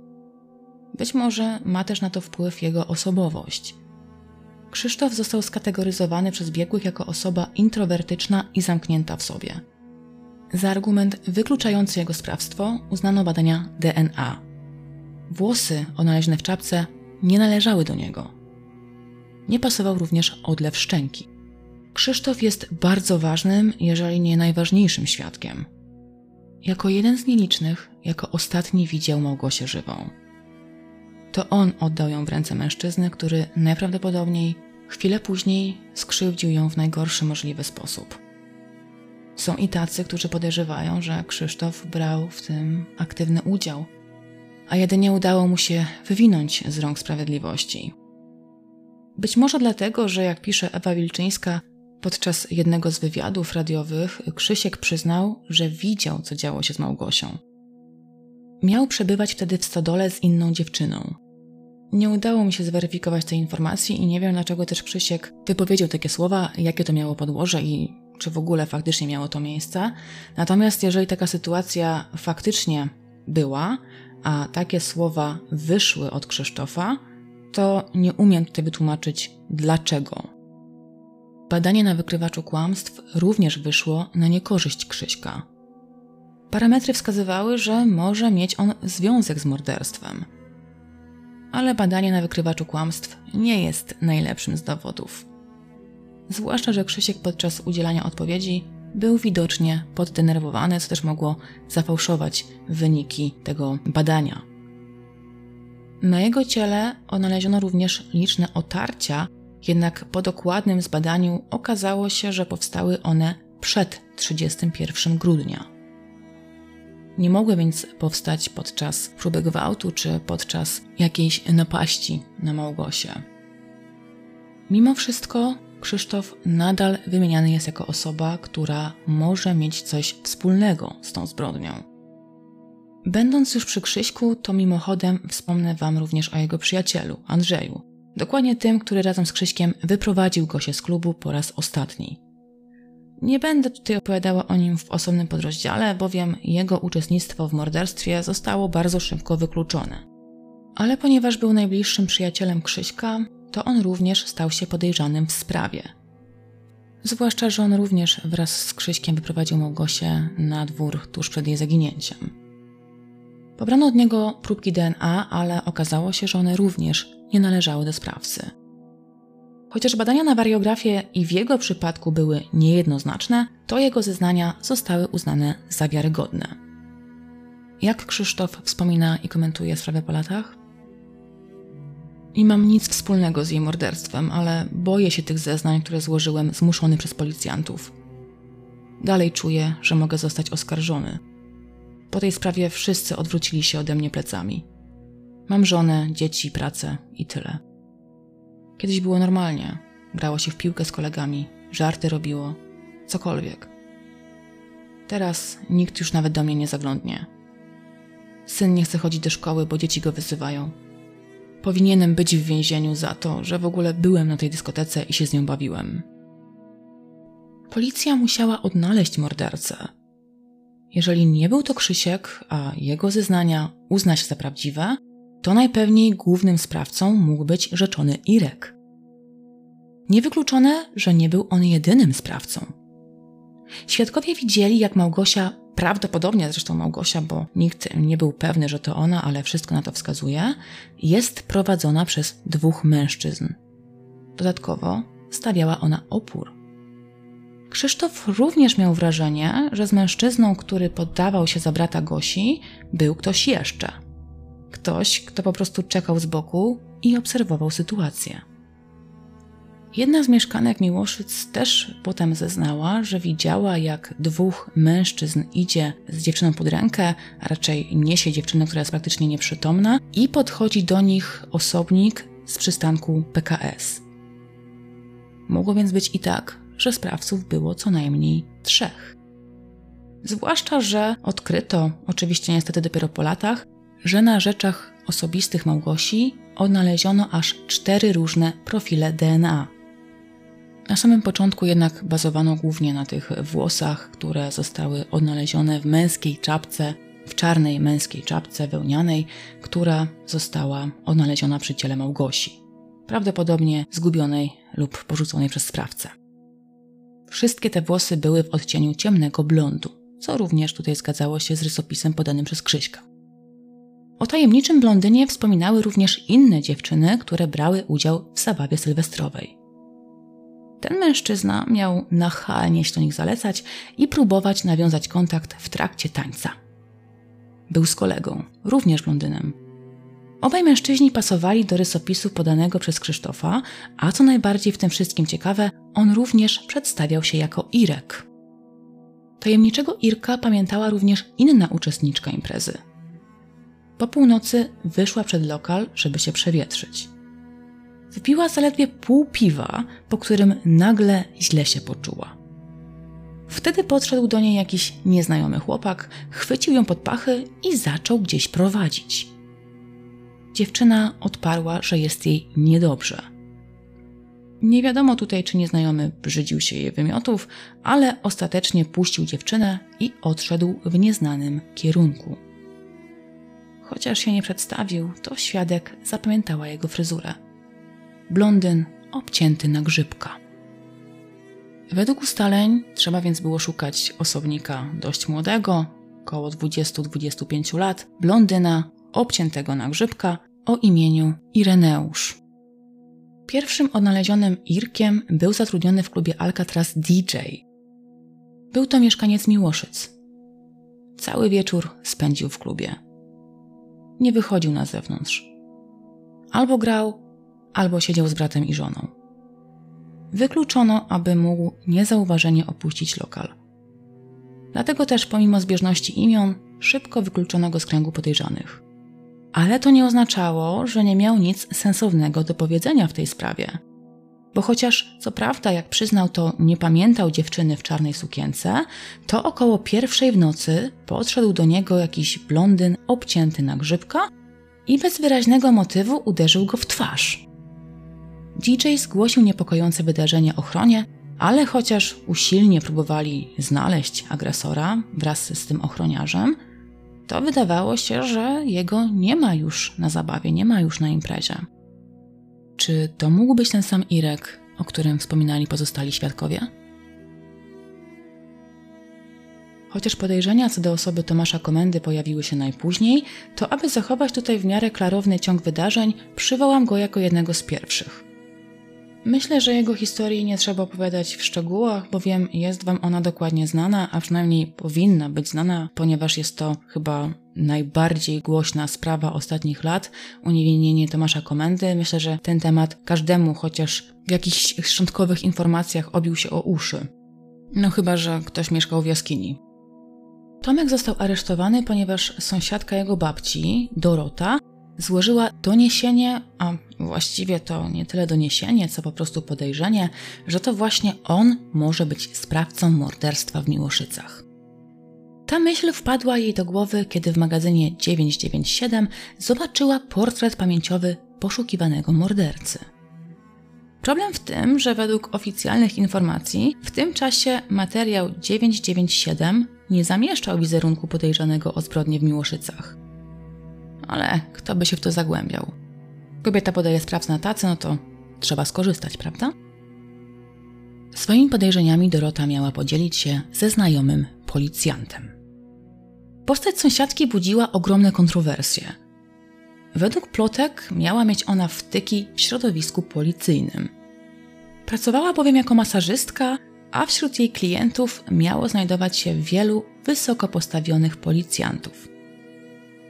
Być może ma też na to wpływ jego osobowość. Krzysztof został skategoryzowany przez biegłych jako osoba introwertyczna i zamknięta w sobie. Za argument wykluczający jego sprawstwo uznano badania DNA. Włosy odnalezione w czapce nie należały do niego. Nie pasował również odlew szczęki. Krzysztof jest bardzo ważnym, jeżeli nie najważniejszym świadkiem. Jako jeden z nielicznych, jako ostatni widział Małgosię żywą. To on oddał ją w ręce mężczyzny, który najprawdopodobniej chwilę później skrzywdził ją w najgorszy możliwy sposób. Są i tacy, którzy podejrzewają, że Krzysztof brał w tym aktywny udział, a jedynie udało mu się wywinąć z rąk sprawiedliwości. Być może dlatego, że jak pisze Ewa Wilczyńska, podczas jednego z wywiadów radiowych Krzysiek przyznał, że widział, co działo się z Małgosią. Miał przebywać wtedy w stodole z inną dziewczyną. Nie udało mi się zweryfikować tej informacji i nie wiem, dlaczego też Krzysiek wypowiedział takie słowa, jakie to miało podłoże i czy w ogóle faktycznie miało to miejsce. Natomiast jeżeli taka sytuacja faktycznie była, a takie słowa wyszły od Krzysztofa, to nie umiem tutaj wytłumaczyć dlaczego. Badanie na wykrywaczu kłamstw również wyszło na niekorzyść Krzyśka. Parametry wskazywały, że może mieć on związek z morderstwem. Ale badanie na wykrywaczu kłamstw nie jest najlepszym z dowodów. Zwłaszcza, że Krzysiek podczas udzielania odpowiedzi był widocznie poddenerwowany, co też mogło zafałszować wyniki tego badania. Na jego ciele odnaleziono również liczne otarcia, jednak po dokładnym zbadaniu okazało się, że powstały one przed 31 grudnia. Nie mogły więc powstać podczas próby gwałtu czy podczas jakiejś napaści na Małgosię. Mimo wszystko Krzysztof nadal wymieniany jest jako osoba, która może mieć coś wspólnego z tą zbrodnią. Będąc już przy Krzyśku, to mimochodem wspomnę Wam również o jego przyjacielu, Andrzeju. Dokładnie tym, który razem z Krzyśkiem wyprowadził go się z klubu po raz ostatni. Nie będę tutaj opowiadała o nim w osobnym podrozdziale, bowiem jego uczestnictwo w morderstwie zostało bardzo szybko wykluczone. Ale ponieważ był najbliższym przyjacielem Krzyśka, to on również stał się podejrzanym w sprawie. Zwłaszcza, że on również wraz z Krzyśkiem wyprowadził Małgosię na dwór tuż przed jej zaginięciem. Pobrano od niego próbki DNA, ale okazało się, że one również nie należały do sprawcy. Chociaż badania na wariografię i w jego przypadku były niejednoznaczne, to jego zeznania zostały uznane za wiarygodne. Jak Krzysztof wspomina i komentuje sprawę po latach? Nie mam nic wspólnego z jej morderstwem, ale boję się tych zeznań, które złożyłem zmuszony przez policjantów. Dalej czuję, że mogę zostać oskarżony. Po tej sprawie wszyscy odwrócili się ode mnie plecami. Mam żonę, dzieci, pracę i tyle. Kiedyś było normalnie. Grało się w piłkę z kolegami, żarty robiło, cokolwiek. Teraz nikt już nawet do mnie nie zaglądnie. Syn nie chce chodzić do szkoły, bo dzieci go wyzywają. Powinienem być w więzieniu za to, że w ogóle byłem na tej dyskotece i się z nią bawiłem. Policja musiała odnaleźć mordercę. Jeżeli nie był to Krzysiek, a jego zeznania uznać za prawdziwe, to najpewniej głównym sprawcą mógł być rzeczony Irek. Niewykluczone, że nie był on jedynym sprawcą. Świadkowie widzieli, jak Małgosia, prawdopodobnie zresztą Małgosia, bo nikt nie był pewny, że to ona, ale wszystko na to wskazuje, jest prowadzona przez dwóch mężczyzn. Dodatkowo stawiała ona opór. Krzysztof również miał wrażenie, że z mężczyzną, który poddawał się za brata Gosi, był ktoś jeszcze. Ktoś, kto po prostu czekał z boku i obserwował sytuację. Jedna z mieszkanek Miłoszyc też potem zeznała, że widziała, jak dwóch mężczyzn idzie z dziewczyną pod rękę, a raczej niesie dziewczynę, która jest praktycznie nieprzytomna, i podchodzi do nich osobnik z przystanku PKS. Mogło więc być i tak, że sprawców było co najmniej trzech. Zwłaszcza, że odkryto, oczywiście niestety dopiero po latach, że na rzeczach osobistych Małgosi odnaleziono aż cztery różne profile DNA. Na samym początku jednak bazowano głównie na tych włosach, które zostały odnalezione w męskiej czapce, w czarnej męskiej czapce wełnianej, która została odnaleziona przy ciele Małgosi, prawdopodobnie zgubionej lub porzuconej przez sprawcę. Wszystkie te włosy były w odcieniu ciemnego blondu, co również tutaj zgadzało się z rysopisem podanym przez Krzyśka. O tajemniczym blondynie wspominały również inne dziewczyny, które brały udział w zabawie sylwestrowej. Ten mężczyzna miał nachalnie się do nich zalecać i próbować nawiązać kontakt w trakcie tańca. Był z kolegą, również blondynem. Obaj mężczyźni pasowali do rysopisu podanego przez Krzysztofa, a co najbardziej w tym wszystkim ciekawe, on również przedstawiał się jako Irek. Tajemniczego Irka pamiętała również inna uczestniczka imprezy. Po północy wyszła przed lokal, żeby się przewietrzyć. Wypiła zaledwie pół piwa, po którym nagle źle się poczuła. Wtedy podszedł do niej jakiś nieznajomy chłopak, chwycił ją pod pachy i zaczął gdzieś prowadzić. Dziewczyna odparła, że jest jej niedobrze. Nie wiadomo tutaj, czy nieznajomy brzydził się jej wymiotów, ale ostatecznie puścił dziewczynę i odszedł w nieznanym kierunku. Chociaż się nie przedstawił, to świadek zapamiętała jego fryzurę blondyn obcięty na grzybka. Według ustaleń trzeba więc było szukać osobnika dość młodego, około 20-25 lat, blondyna obciętego na grzybka o imieniu Ireneusz. Pierwszym odnalezionym Irkiem był zatrudniony w klubie Alcatraz DJ. Był to mieszkaniec Miłoszyc. Cały wieczór spędził w klubie. Nie wychodził na zewnątrz. Albo grał, albo siedział z bratem i żoną. Wykluczono, aby mógł niezauważenie opuścić lokal. Dlatego też, pomimo zbieżności imion, szybko wykluczono go z kręgu podejrzanych. Ale to nie oznaczało, że nie miał nic sensownego do powiedzenia w tej sprawie. Bo chociaż, co prawda, jak przyznał, to nie pamiętał dziewczyny w czarnej sukience, to około pierwszej w nocy podszedł do niego jakiś blondyn obcięty na grzybka i bez wyraźnego motywu uderzył go w twarz. DJ zgłosił niepokojące wydarzenie ochronie, ale chociaż usilnie próbowali znaleźć agresora wraz z tym ochroniarzem, to wydawało się, że jego nie ma już na zabawie, nie ma już na imprezie. Czy to mógł być ten sam Irek, o którym wspominali pozostali świadkowie? Chociaż podejrzenia co do osoby Tomasza Komendy pojawiły się najpóźniej, to aby zachować tutaj w miarę klarowny ciąg wydarzeń, przywołam go jako jednego z pierwszych. Myślę, że jego historii nie trzeba opowiadać w szczegółach, bowiem jest Wam ona dokładnie znana, a przynajmniej powinna być znana, ponieważ jest to chyba najbardziej głośna sprawa ostatnich lat uniewinnienie Tomasza Komendy. Myślę, że ten temat każdemu, chociaż w jakichś szczątkowych informacjach obił się o uszy. No chyba, że ktoś mieszkał w jaskini. Tomek został aresztowany, ponieważ sąsiadka jego babci, Dorota, złożyła doniesienie, a właściwie to nie tyle doniesienie, co po prostu podejrzenie, że to właśnie on może być sprawcą morderstwa w Miłoszycach. Ta myśl wpadła jej do głowy, kiedy w magazynie 997 zobaczyła portret pamięciowy poszukiwanego mordercy. Problem w tym, że według oficjalnych informacji w tym czasie materiał 997 nie zamieszczał wizerunku podejrzanego o zbrodnię w Miłoszycach. Ale kto by się w to zagłębiał? Kobieta podaje sprawcę na tacy, no to trzeba skorzystać, prawda? Swoimi podejrzeniami Dorota miała podzielić się ze znajomym policjantem. Postać sąsiadki budziła ogromne kontrowersje. Według plotek miała mieć ona wtyki w środowisku policyjnym. Pracowała bowiem jako masażystka, a wśród jej klientów miało znajdować się wielu wysoko postawionych policjantów.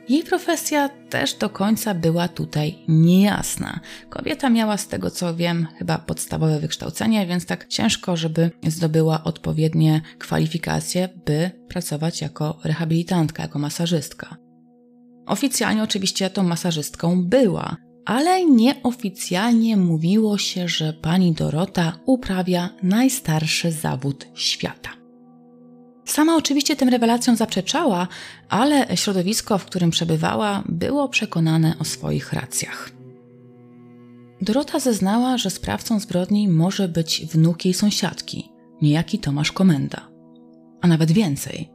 Jej profesja też do końca była tutaj niejasna. Kobieta miała z tego co wiem chyba podstawowe wykształcenie, więc tak ciężko, żeby zdobyła odpowiednie kwalifikacje, by pracować jako rehabilitantka, jako masażystka. Oficjalnie oczywiście tą masażystką była, ale nieoficjalnie mówiło się, że pani Dorota uprawia najstarszy zawód świata. Sama oczywiście tym rewelacjom zaprzeczała, ale środowisko, w którym przebywała, było przekonane o swoich racjach. Dorota zeznała, że sprawcą zbrodni może być wnuk jej sąsiadki, niejaki Tomasz Komenda. A nawet więcej,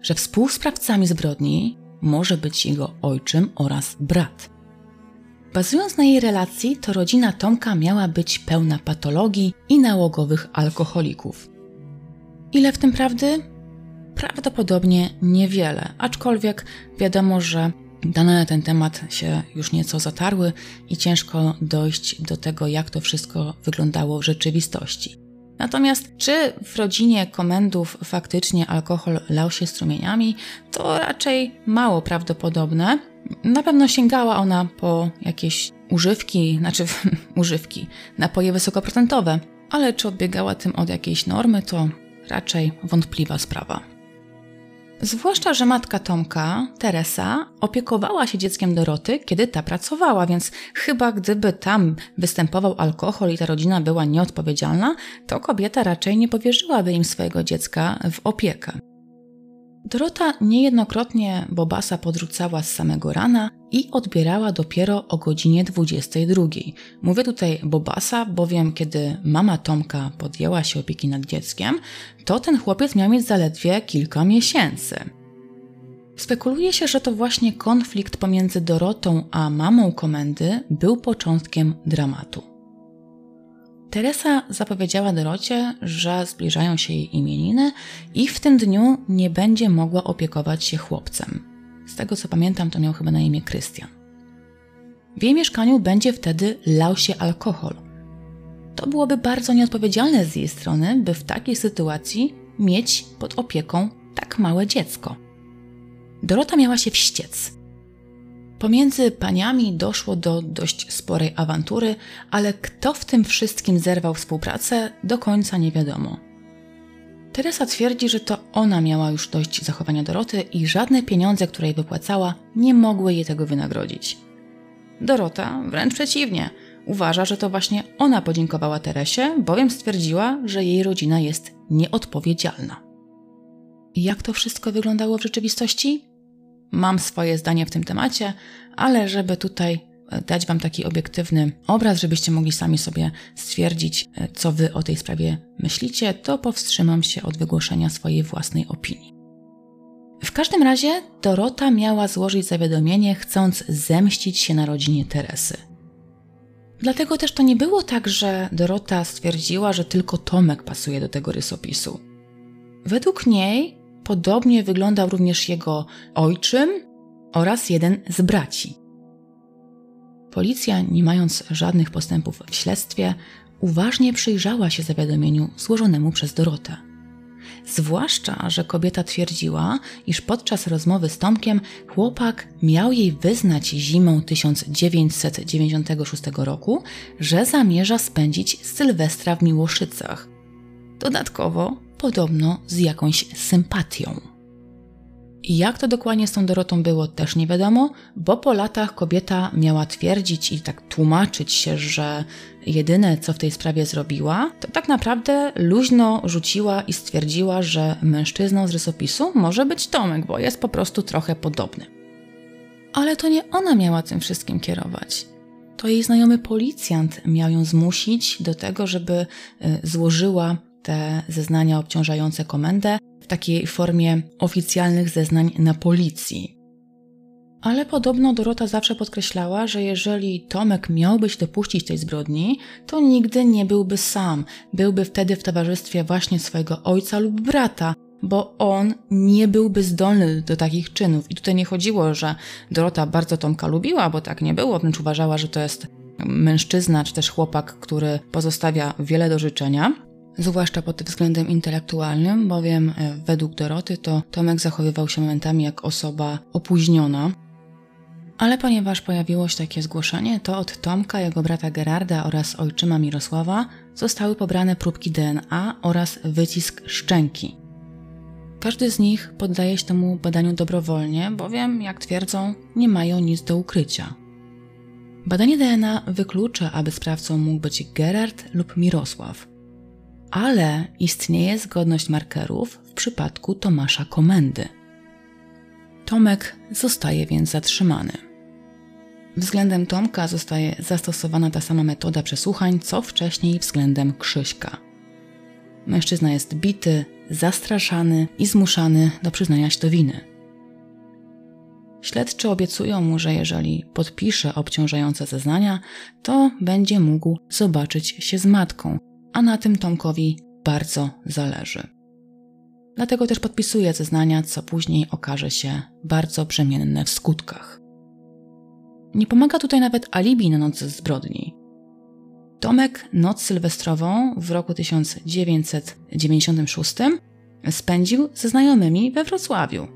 że współsprawcami zbrodni może być jego ojczym oraz brat. Bazując na jej relacji, to rodzina Tomka miała być pełna patologii i nałogowych alkoholików. Ile w tym prawdy? Prawdopodobnie niewiele, aczkolwiek wiadomo, że dane na ten temat się już nieco zatarły i ciężko dojść do tego, jak to wszystko wyglądało w rzeczywistości. Natomiast czy w rodzinie komendów faktycznie alkohol lał się strumieniami, to raczej mało prawdopodobne. Na pewno sięgała ona po jakieś używki, znaczy używki, napoje wysokoprocentowe, ale czy odbiegała tym od jakiejś normy, to raczej wątpliwa sprawa. Zwłaszcza, że matka Tomka, Teresa, opiekowała się dzieckiem Doroty, kiedy ta pracowała, więc chyba gdyby tam występował alkohol i ta rodzina była nieodpowiedzialna, to kobieta raczej nie powierzyłaby im swojego dziecka w opiekę. Dorota niejednokrotnie Bobasa podrzucała z samego rana i odbierała dopiero o godzinie 22. Mówię tutaj Bobasa, bowiem kiedy mama Tomka podjęła się opieki nad dzieckiem, to ten chłopiec miał mieć zaledwie kilka miesięcy. Spekuluje się, że to właśnie konflikt pomiędzy Dorotą a mamą komendy był początkiem dramatu. Teresa zapowiedziała Dorocie, że zbliżają się jej imieniny i w tym dniu nie będzie mogła opiekować się chłopcem. Z tego co pamiętam, to miał chyba na imię Krystian. W jej mieszkaniu będzie wtedy lał się alkohol. To byłoby bardzo nieodpowiedzialne z jej strony, by w takiej sytuacji mieć pod opieką tak małe dziecko. Dorota miała się wściec Pomiędzy paniami doszło do dość sporej awantury, ale kto w tym wszystkim zerwał współpracę, do końca nie wiadomo. Teresa twierdzi, że to ona miała już dość zachowania Doroty i żadne pieniądze, które jej wypłacała, nie mogły jej tego wynagrodzić. Dorota, wręcz przeciwnie, uważa, że to właśnie ona podziękowała Teresie, bowiem stwierdziła, że jej rodzina jest nieodpowiedzialna. Jak to wszystko wyglądało w rzeczywistości? Mam swoje zdanie w tym temacie, ale żeby tutaj dać Wam taki obiektywny obraz, żebyście mogli sami sobie stwierdzić, e, co Wy o tej sprawie myślicie, to powstrzymam się od wygłoszenia swojej własnej opinii. W każdym razie Dorota miała złożyć zawiadomienie, chcąc zemścić się na rodzinie Teresy. Dlatego też to nie było tak, że Dorota stwierdziła, że tylko Tomek pasuje do tego rysopisu. Według niej Podobnie wyglądał również jego ojczym oraz jeden z braci. Policja, nie mając żadnych postępów w śledztwie, uważnie przyjrzała się zawiadomieniu złożonemu przez Dorotę. Zwłaszcza, że kobieta twierdziła, iż podczas rozmowy z Tomkiem chłopak miał jej wyznać zimą 1996 roku, że zamierza spędzić Sylwestra w Miłoszycach. Dodatkowo, podobno z jakąś sympatią. I jak to dokładnie z tą Dorotą było, też nie wiadomo, bo po latach kobieta miała twierdzić i tak tłumaczyć się, że jedyne co w tej sprawie zrobiła, to tak naprawdę luźno rzuciła i stwierdziła, że mężczyzną z rysopisu może być Tomek, bo jest po prostu trochę podobny. Ale to nie ona miała tym wszystkim kierować. To jej znajomy policjant miał ją zmusić do tego, żeby y, złożyła te zeznania obciążające komendę w takiej formie oficjalnych zeznań na policji. Ale podobno Dorota zawsze podkreślała, że jeżeli Tomek miałby się dopuścić tej zbrodni, to nigdy nie byłby sam. Byłby wtedy w towarzystwie właśnie swojego ojca lub brata, bo on nie byłby zdolny do takich czynów. I tutaj nie chodziło, że Dorota bardzo Tomka lubiła, bo tak nie było, wręcz uważała, że to jest mężczyzna czy też chłopak, który pozostawia wiele do życzenia zwłaszcza pod względem intelektualnym, bowiem e, według Doroty to Tomek zachowywał się momentami jak osoba opóźniona. Ale ponieważ pojawiło się takie zgłoszenie, to od Tomka, jego brata Gerarda oraz ojczyma Mirosława zostały pobrane próbki DNA oraz wycisk szczęki. Każdy z nich poddaje się temu badaniu dobrowolnie, bowiem, jak twierdzą, nie mają nic do ukrycia. Badanie DNA wyklucza, aby sprawcą mógł być Gerard lub Mirosław – ale istnieje zgodność markerów w przypadku Tomasza Komendy. Tomek zostaje więc zatrzymany. Względem Tomka zostaje zastosowana ta sama metoda przesłuchań, co wcześniej względem Krzyśka. Mężczyzna jest bity, zastraszany i zmuszany do przyznania się do winy. Śledczy obiecują mu, że jeżeli podpisze obciążające zeznania, to będzie mógł zobaczyć się z matką, a na tym Tomkowi bardzo zależy. Dlatego też podpisuje zeznania, co później okaże się bardzo brzemienne w skutkach. Nie pomaga tutaj nawet alibi na noc zbrodni. Tomek noc sylwestrową w roku 1996 spędził ze znajomymi we Wrocławiu.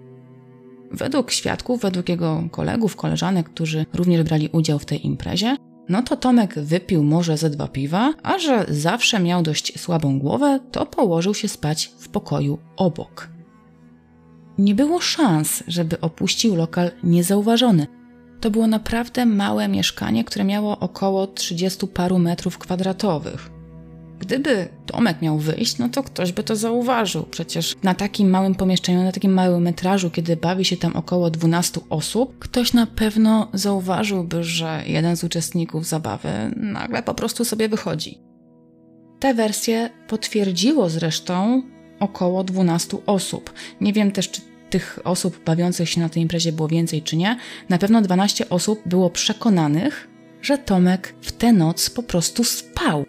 Według świadków, według jego kolegów, koleżanek, którzy również brali udział w tej imprezie, no to Tomek wypił może ze dwa piwa, a że zawsze miał dość słabą głowę, to położył się spać w pokoju obok. Nie było szans, żeby opuścił lokal niezauważony. To było naprawdę małe mieszkanie, które miało około 30 paru metrów kwadratowych. Gdyby Tomek miał wyjść, no to ktoś by to zauważył. Przecież na takim małym pomieszczeniu, na takim małym metrażu, kiedy bawi się tam około 12 osób, ktoś na pewno zauważyłby, że jeden z uczestników zabawy nagle po prostu sobie wychodzi. Tę wersję potwierdziło zresztą około 12 osób. Nie wiem też, czy tych osób bawiących się na tej imprezie było więcej, czy nie. Na pewno 12 osób było przekonanych, że Tomek w tę noc po prostu spał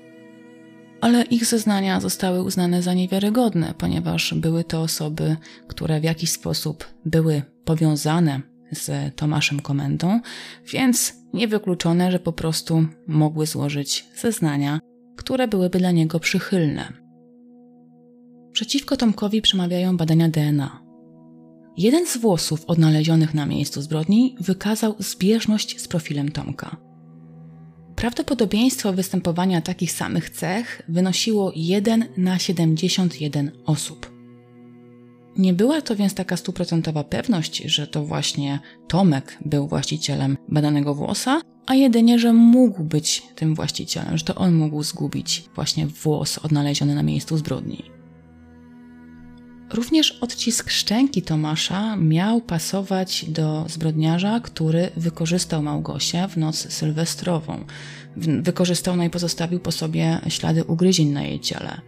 ale ich zeznania zostały uznane za niewiarygodne, ponieważ były to osoby, które w jakiś sposób były powiązane z Tomaszem Komendą, więc niewykluczone, że po prostu mogły złożyć zeznania, które byłyby dla niego przychylne. Przeciwko Tomkowi przemawiają badania DNA. Jeden z włosów odnalezionych na miejscu zbrodni wykazał zbieżność z profilem Tomka. Prawdopodobieństwo występowania takich samych cech wynosiło 1 na 71 osób. Nie była to więc taka stuprocentowa pewność, że to właśnie Tomek był właścicielem badanego włosa, a jedynie, że mógł być tym właścicielem, że to on mógł zgubić właśnie włos odnaleziony na miejscu zbrodni. Również odcisk szczęki Tomasza miał pasować do zbrodniarza, który wykorzystał Małgosię w noc sylwestrową. Wykorzystał no i pozostawił po sobie ślady ugryzień na jej ciele.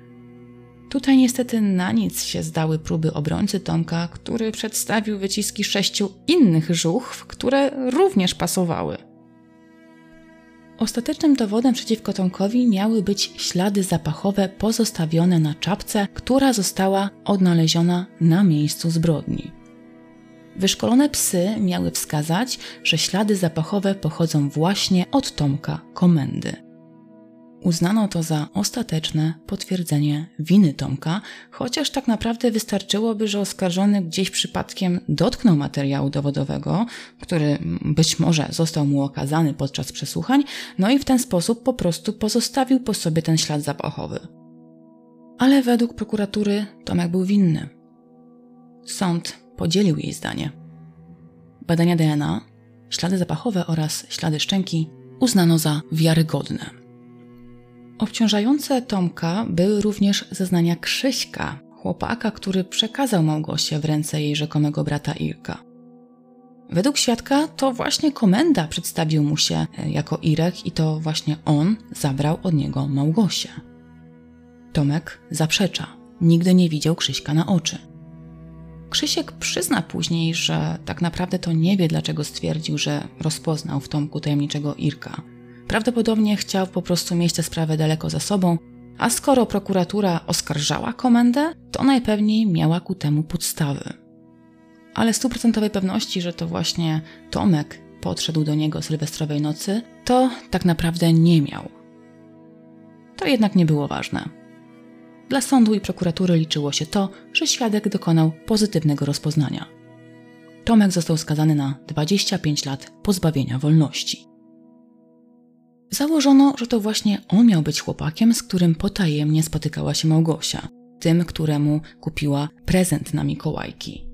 Tutaj niestety na nic się zdały próby obrońcy Tomka, który przedstawił wyciski sześciu innych żuchw, które również pasowały. Ostatecznym dowodem przeciwko Tomkowi miały być ślady zapachowe pozostawione na czapce, która została odnaleziona na miejscu zbrodni. Wyszkolone psy miały wskazać, że ślady zapachowe pochodzą właśnie od Tomka Komendy. Uznano to za ostateczne potwierdzenie winy Tomka, chociaż tak naprawdę wystarczyłoby, że oskarżony gdzieś przypadkiem dotknął materiału dowodowego, który być może został mu okazany podczas przesłuchań, no i w ten sposób po prostu pozostawił po sobie ten ślad zapachowy. Ale według prokuratury Tomek był winny. Sąd podzielił jej zdanie. Badania DNA, ślady zapachowe oraz ślady szczęki uznano za wiarygodne. Obciążające Tomka były również zeznania Krzyśka, chłopaka, który przekazał Małgosię w ręce jej rzekomego brata Irka. Według świadka to właśnie komenda przedstawił mu się e, jako Irek i to właśnie on zabrał od niego Małgosię. Tomek zaprzecza, nigdy nie widział Krzyśka na oczy. Krzysiek przyzna później, że tak naprawdę to nie wie, dlaczego stwierdził, że rozpoznał w Tomku tajemniczego Irka – Prawdopodobnie chciał po prostu mieć tę sprawę daleko za sobą, a skoro prokuratura oskarżała komendę, to najpewniej miała ku temu podstawy. Ale stuprocentowej pewności, że to właśnie Tomek podszedł do niego sylwestrowej nocy, to tak naprawdę nie miał. To jednak nie było ważne. Dla sądu i prokuratury liczyło się to, że świadek dokonał pozytywnego rozpoznania. Tomek został skazany na 25 lat pozbawienia wolności. Założono, że to właśnie on miał być chłopakiem, z którym potajemnie spotykała się Małgosia, tym, któremu kupiła prezent na Mikołajki.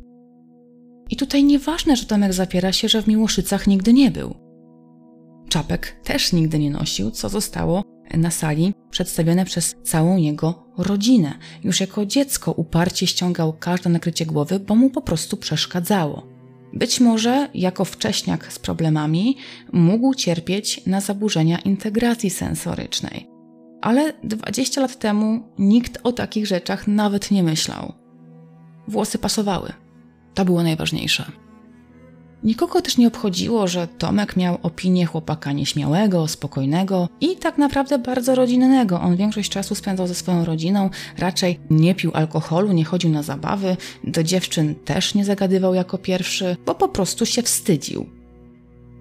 I tutaj nieważne, że Tomek zapiera się, że w Miłoszycach nigdy nie był. Czapek też nigdy nie nosił, co zostało na sali przedstawione przez całą jego rodzinę. Już jako dziecko uparcie ściągał każde nakrycie głowy, bo mu po prostu przeszkadzało. Być może jako wcześniak z problemami mógł cierpieć na zaburzenia integracji sensorycznej. Ale 20 lat temu nikt o takich rzeczach nawet nie myślał. Włosy pasowały. To było najważniejsze. Nikogo też nie obchodziło, że Tomek miał opinię chłopaka nieśmiałego, spokojnego i tak naprawdę bardzo rodzinnego. On większość czasu spędzał ze swoją rodziną, raczej nie pił alkoholu, nie chodził na zabawy, do dziewczyn też nie zagadywał jako pierwszy, bo po prostu się wstydził.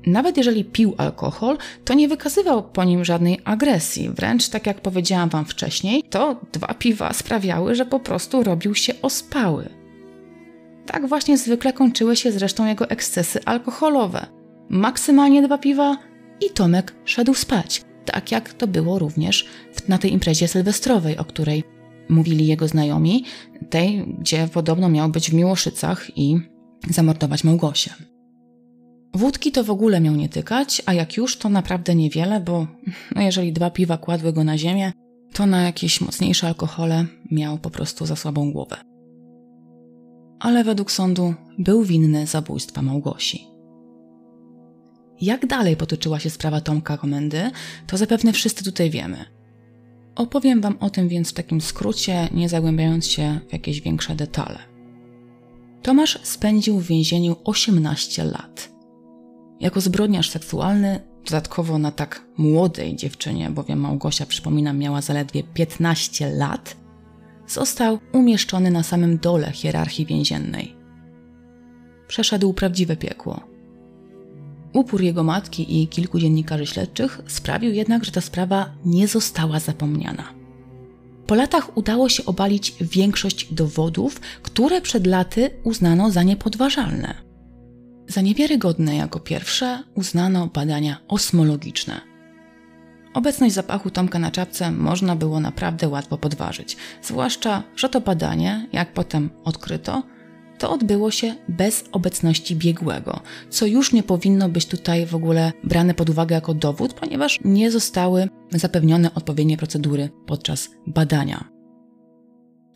Nawet jeżeli pił alkohol, to nie wykazywał po nim żadnej agresji. Wręcz tak jak powiedziałam Wam wcześniej, to dwa piwa sprawiały, że po prostu robił się ospały. Tak właśnie zwykle kończyły się zresztą jego ekscesy alkoholowe. Maksymalnie dwa piwa i Tomek szedł spać, tak jak to było również na tej imprezie sylwestrowej, o której mówili jego znajomi, tej, gdzie podobno miał być w Miłoszycach i zamordować Małgosię. Wódki to w ogóle miał nie tykać, a jak już, to naprawdę niewiele, bo no jeżeli dwa piwa kładły go na ziemię, to na jakieś mocniejsze alkohole miał po prostu za słabą głowę ale według sądu był winny zabójstwa Małgosi. Jak dalej potoczyła się sprawa Tomka Komendy, to zapewne wszyscy tutaj wiemy. Opowiem Wam o tym więc w takim skrócie, nie zagłębiając się w jakieś większe detale. Tomasz spędził w więzieniu 18 lat. Jako zbrodniarz seksualny, dodatkowo na tak młodej dziewczynie, bowiem Małgosia, przypominam, miała zaledwie 15 lat, został umieszczony na samym dole hierarchii więziennej. Przeszedł prawdziwe piekło. Upór jego matki i kilku dziennikarzy śledczych sprawił jednak, że ta sprawa nie została zapomniana. Po latach udało się obalić większość dowodów, które przed laty uznano za niepodważalne. Za niewiarygodne jako pierwsze uznano badania osmologiczne – Obecność zapachu Tomka na czapce można było naprawdę łatwo podważyć, zwłaszcza, że to badanie, jak potem odkryto, to odbyło się bez obecności biegłego, co już nie powinno być tutaj w ogóle brane pod uwagę jako dowód, ponieważ nie zostały zapewnione odpowiednie procedury podczas badania.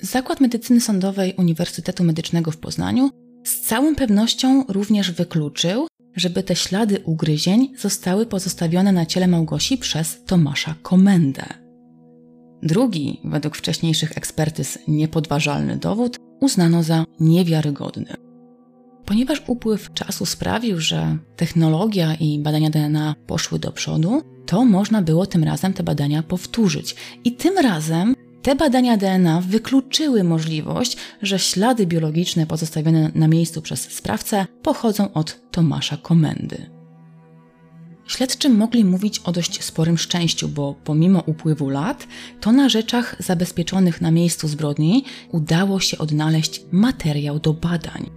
Zakład Medycyny Sądowej Uniwersytetu Medycznego w Poznaniu z całą pewnością również wykluczył, żeby te ślady ugryzień zostały pozostawione na ciele Małgosi przez Tomasza Komendę. Drugi, według wcześniejszych ekspertyz niepodważalny dowód, uznano za niewiarygodny. Ponieważ upływ czasu sprawił, że technologia i badania DNA poszły do przodu, to można było tym razem te badania powtórzyć. I tym razem te badania DNA wykluczyły możliwość, że ślady biologiczne pozostawione na miejscu przez sprawcę pochodzą od Tomasza Komendy. Śledczym mogli mówić o dość sporym szczęściu, bo pomimo upływu lat, to na rzeczach zabezpieczonych na miejscu zbrodni udało się odnaleźć materiał do badań.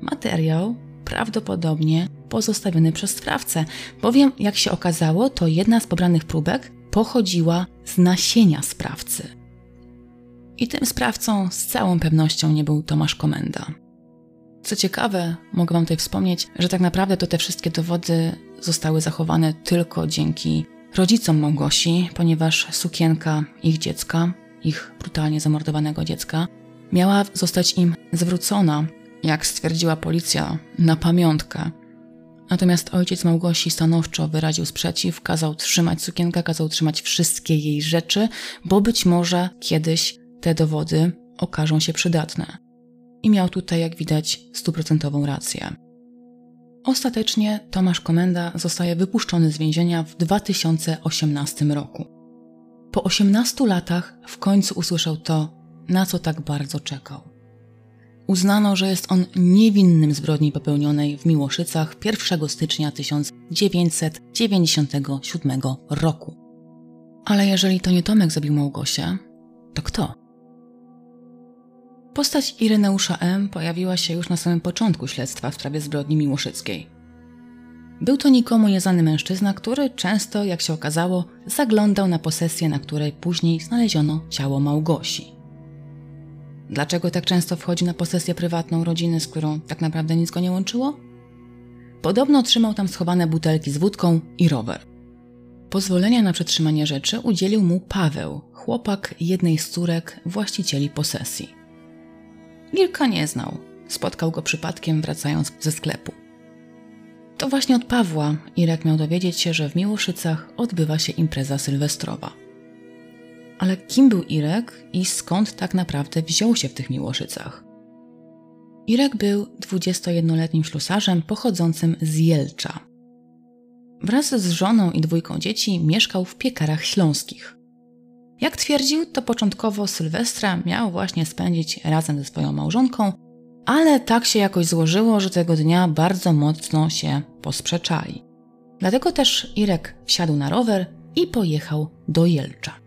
Materiał prawdopodobnie pozostawiony przez sprawcę, bowiem, jak się okazało, to jedna z pobranych próbek pochodziła z nasienia sprawcy. I tym sprawcą z całą pewnością nie był Tomasz Komenda. Co ciekawe, mogę Wam tutaj wspomnieć, że tak naprawdę to te wszystkie dowody zostały zachowane tylko dzięki rodzicom Małgosi, ponieważ sukienka ich dziecka, ich brutalnie zamordowanego dziecka, miała zostać im zwrócona, jak stwierdziła policja, na pamiątkę. Natomiast ojciec Małgosi stanowczo wyraził sprzeciw, kazał trzymać sukienkę, kazał trzymać wszystkie jej rzeczy, bo być może kiedyś te dowody okażą się przydatne. I miał tutaj, jak widać, stuprocentową rację. Ostatecznie Tomasz Komenda zostaje wypuszczony z więzienia w 2018 roku. Po 18 latach w końcu usłyszał to, na co tak bardzo czekał. Uznano, że jest on niewinnym zbrodni popełnionej w Miłoszycach 1 stycznia 1997 roku. Ale jeżeli to nie Tomek zabił Małgosię, to kto? Postać Ireneusza M. pojawiła się już na samym początku śledztwa w sprawie zbrodni miłoszyckiej. Był to nikomu nieznany mężczyzna, który często, jak się okazało, zaglądał na posesję, na której później znaleziono ciało Małgosi. Dlaczego tak często wchodzi na posesję prywatną rodziny, z którą tak naprawdę nic go nie łączyło? Podobno trzymał tam schowane butelki z wódką i rower. Pozwolenia na przetrzymanie rzeczy udzielił mu Paweł, chłopak jednej z córek właścicieli posesji. Gilka nie znał. Spotkał go przypadkiem wracając ze sklepu. To właśnie od Pawła Irek miał dowiedzieć się, że w Miłoszycach odbywa się impreza sylwestrowa. Ale kim był Irek i skąd tak naprawdę wziął się w tych Miłoszycach? Irek był 21-letnim ślusarzem pochodzącym z Jelcza. Wraz z żoną i dwójką dzieci mieszkał w piekarach śląskich. Jak twierdził, to początkowo Sylwestra miał właśnie spędzić razem ze swoją małżonką, ale tak się jakoś złożyło, że tego dnia bardzo mocno się posprzeczali. Dlatego też Irek wsiadł na rower i pojechał do Jelcza.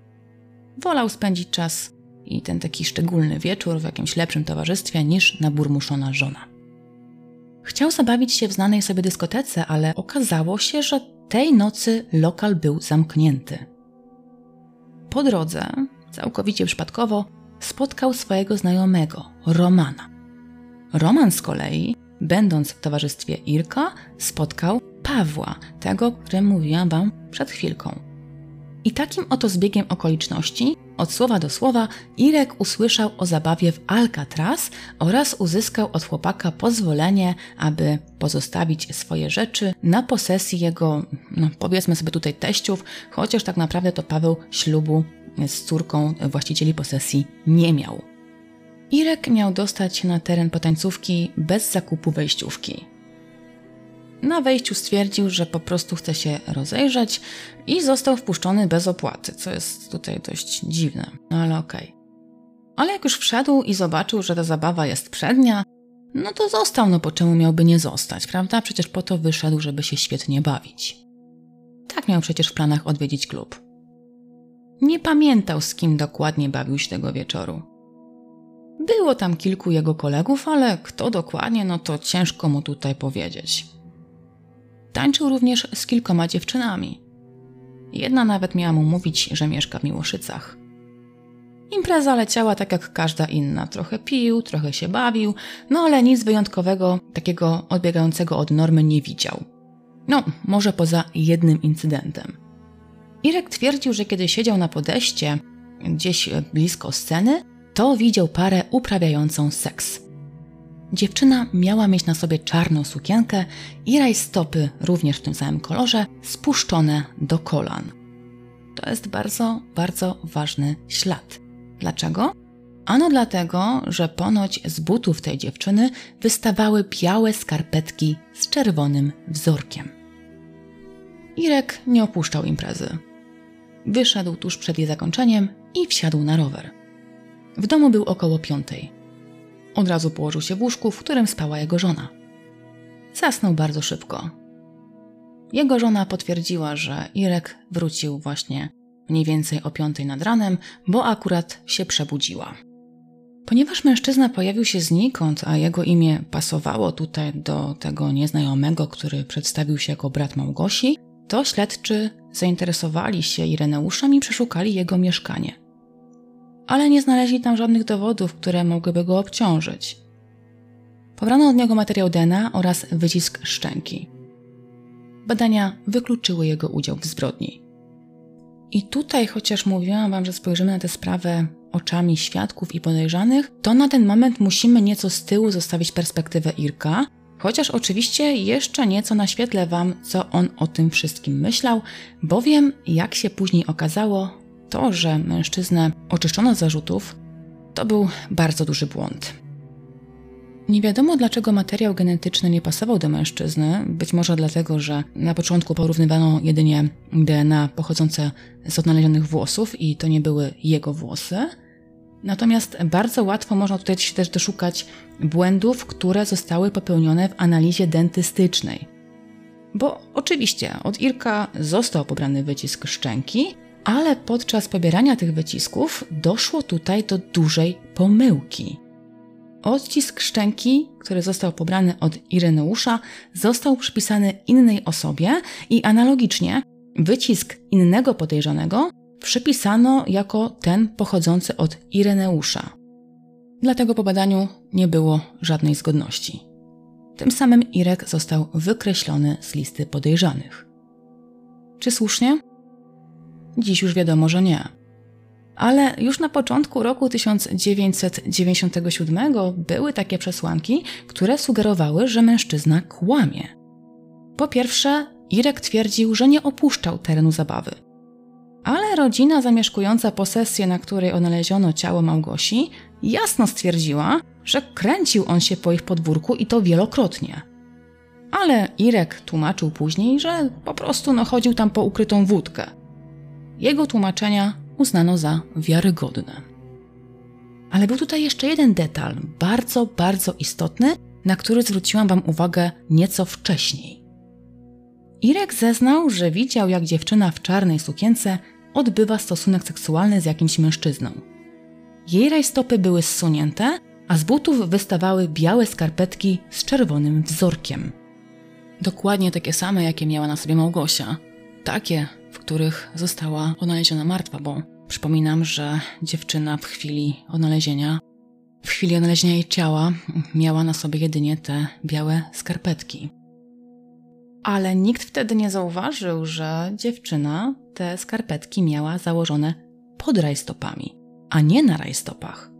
Wolał spędzić czas i ten taki szczególny wieczór w jakimś lepszym towarzystwie niż naburmuszona żona. Chciał zabawić się w znanej sobie dyskotece, ale okazało się, że tej nocy lokal był zamknięty. Po drodze, całkowicie przypadkowo, spotkał swojego znajomego, Romana. Roman z kolei, będąc w towarzystwie Irka, spotkał Pawła, tego, o którym mówiłam wam przed chwilką. I takim oto zbiegiem okoliczności, od słowa do słowa, Irek usłyszał o zabawie w Alcatraz oraz uzyskał od chłopaka pozwolenie, aby pozostawić swoje rzeczy na posesji jego, no powiedzmy sobie tutaj teściów, chociaż tak naprawdę to Paweł ślubu z córką właścicieli posesji nie miał. Irek miał dostać się na teren potańcówki bez zakupu wejściówki. Na wejściu stwierdził, że po prostu chce się rozejrzeć i został wpuszczony bez opłaty, co jest tutaj dość dziwne, no ale okej. Okay. Ale jak już wszedł i zobaczył, że ta zabawa jest przednia, no to został, no po czemu miałby nie zostać, prawda? Przecież po to wyszedł, żeby się świetnie bawić. Tak miał przecież w planach odwiedzić klub. Nie pamiętał, z kim dokładnie bawił się tego wieczoru. Było tam kilku jego kolegów, ale kto dokładnie, no to ciężko mu tutaj powiedzieć. Tańczył również z kilkoma dziewczynami. Jedna nawet miała mu mówić, że mieszka w Miłoszycach. Impreza leciała tak jak każda inna. Trochę pił, trochę się bawił, no ale nic wyjątkowego, takiego odbiegającego od normy nie widział. No, może poza jednym incydentem. Irek twierdził, że kiedy siedział na podejście, gdzieś blisko sceny, to widział parę uprawiającą seks. Dziewczyna miała mieć na sobie czarną sukienkę i rajstopy, również w tym samym kolorze, spuszczone do kolan. To jest bardzo, bardzo ważny ślad. Dlaczego? Ano dlatego, że ponoć z butów tej dziewczyny wystawały białe skarpetki z czerwonym wzorkiem. Irek nie opuszczał imprezy. Wyszedł tuż przed jej zakończeniem i wsiadł na rower. W domu był około piątej. Od razu położył się w łóżku, w którym spała jego żona. Zasnął bardzo szybko. jego żona potwierdziła, że Irek wrócił właśnie mniej więcej o piątej nad ranem, bo akurat się przebudziła. Ponieważ mężczyzna pojawił się znikąd, a jego imię pasowało tutaj do tego nieznajomego, który przedstawił się jako brat Małgosi, to śledczy zainteresowali się Ireneuszem i przeszukali jego mieszkanie. Ale nie znaleźli tam żadnych dowodów, które mogłyby go obciążyć. Pobrano od niego materiał DNA oraz wycisk szczęki. Badania wykluczyły jego udział w zbrodni. I tutaj, chociaż mówiłam Wam, że spojrzymy na tę sprawę oczami świadków i podejrzanych, to na ten moment musimy nieco z tyłu zostawić perspektywę Irka, chociaż oczywiście jeszcze nieco naświetlę Wam, co on o tym wszystkim myślał, bowiem, jak się później okazało, to, że mężczyznę oczyszczono z zarzutów, to był bardzo duży błąd. Nie wiadomo, dlaczego materiał genetyczny nie pasował do mężczyzny. Być może dlatego, że na początku porównywano jedynie DNA pochodzące z odnalezionych włosów i to nie były jego włosy. Natomiast bardzo łatwo można tutaj się też doszukać błędów, które zostały popełnione w analizie dentystycznej. Bo oczywiście od Irka został pobrany wycisk szczęki, ale podczas pobierania tych wycisków doszło tutaj do dużej pomyłki. Odcisk szczęki, który został pobrany od Ireneusza, został przypisany innej osobie i analogicznie wycisk innego podejrzanego przypisano jako ten pochodzący od Ireneusza. Dlatego po badaniu nie było żadnej zgodności. Tym samym Irek został wykreślony z listy podejrzanych. Czy słusznie? Dziś już wiadomo, że nie ale już na początku roku 1997 były takie przesłanki, które sugerowały, że mężczyzna kłamie. Po pierwsze, Irek twierdził, że nie opuszczał terenu zabawy. Ale rodzina zamieszkująca posesję, na której odnaleziono ciało Małgosi, jasno stwierdziła, że kręcił on się po ich podwórku i to wielokrotnie. Ale Irek tłumaczył później, że po prostu no, chodził tam po ukrytą wódkę. Jego tłumaczenia uznano za wiarygodne. Ale był tutaj jeszcze jeden detal, bardzo, bardzo istotny, na który zwróciłam Wam uwagę nieco wcześniej. Irek zeznał, że widział, jak dziewczyna w czarnej sukience odbywa stosunek seksualny z jakimś mężczyzną. Jej rajstopy były zsunięte, a z butów wystawały białe skarpetki z czerwonym wzorkiem. Dokładnie takie same, jakie miała na sobie Małgosia. Takie, w których została odnaleziona martwa, bo przypominam, że dziewczyna w chwili odnalezienia, w chwili odnalezienia jej ciała miała na sobie jedynie te białe skarpetki. Ale nikt wtedy nie zauważył, że dziewczyna te skarpetki miała założone pod rajstopami, a nie na rajstopach.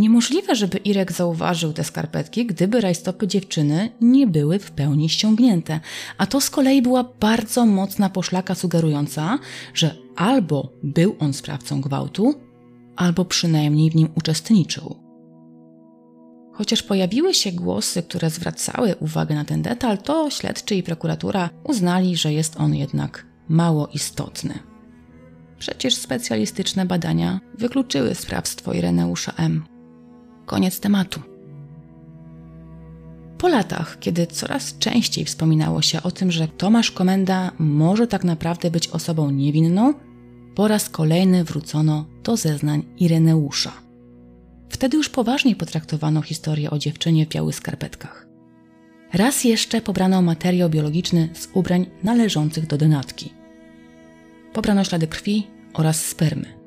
Niemożliwe, żeby Irek zauważył te skarpetki, gdyby rajstopy dziewczyny nie były w pełni ściągnięte, a to z kolei była bardzo mocna poszlaka sugerująca, że albo był on sprawcą gwałtu, albo przynajmniej w nim uczestniczył. Chociaż pojawiły się głosy, które zwracały uwagę na ten detal, to śledczy i prokuratura uznali, że jest on jednak mało istotny. Przecież specjalistyczne badania wykluczyły sprawstwo Ireneusza M. Koniec tematu. Po latach, kiedy coraz częściej wspominało się o tym, że Tomasz Komenda może tak naprawdę być osobą niewinną, po raz kolejny wrócono do zeznań Ireneusza. Wtedy już poważniej potraktowano historię o dziewczynie w białych skarpetkach. Raz jeszcze pobrano materiał biologiczny z ubrań należących do denatki. Pobrano ślady krwi oraz spermy.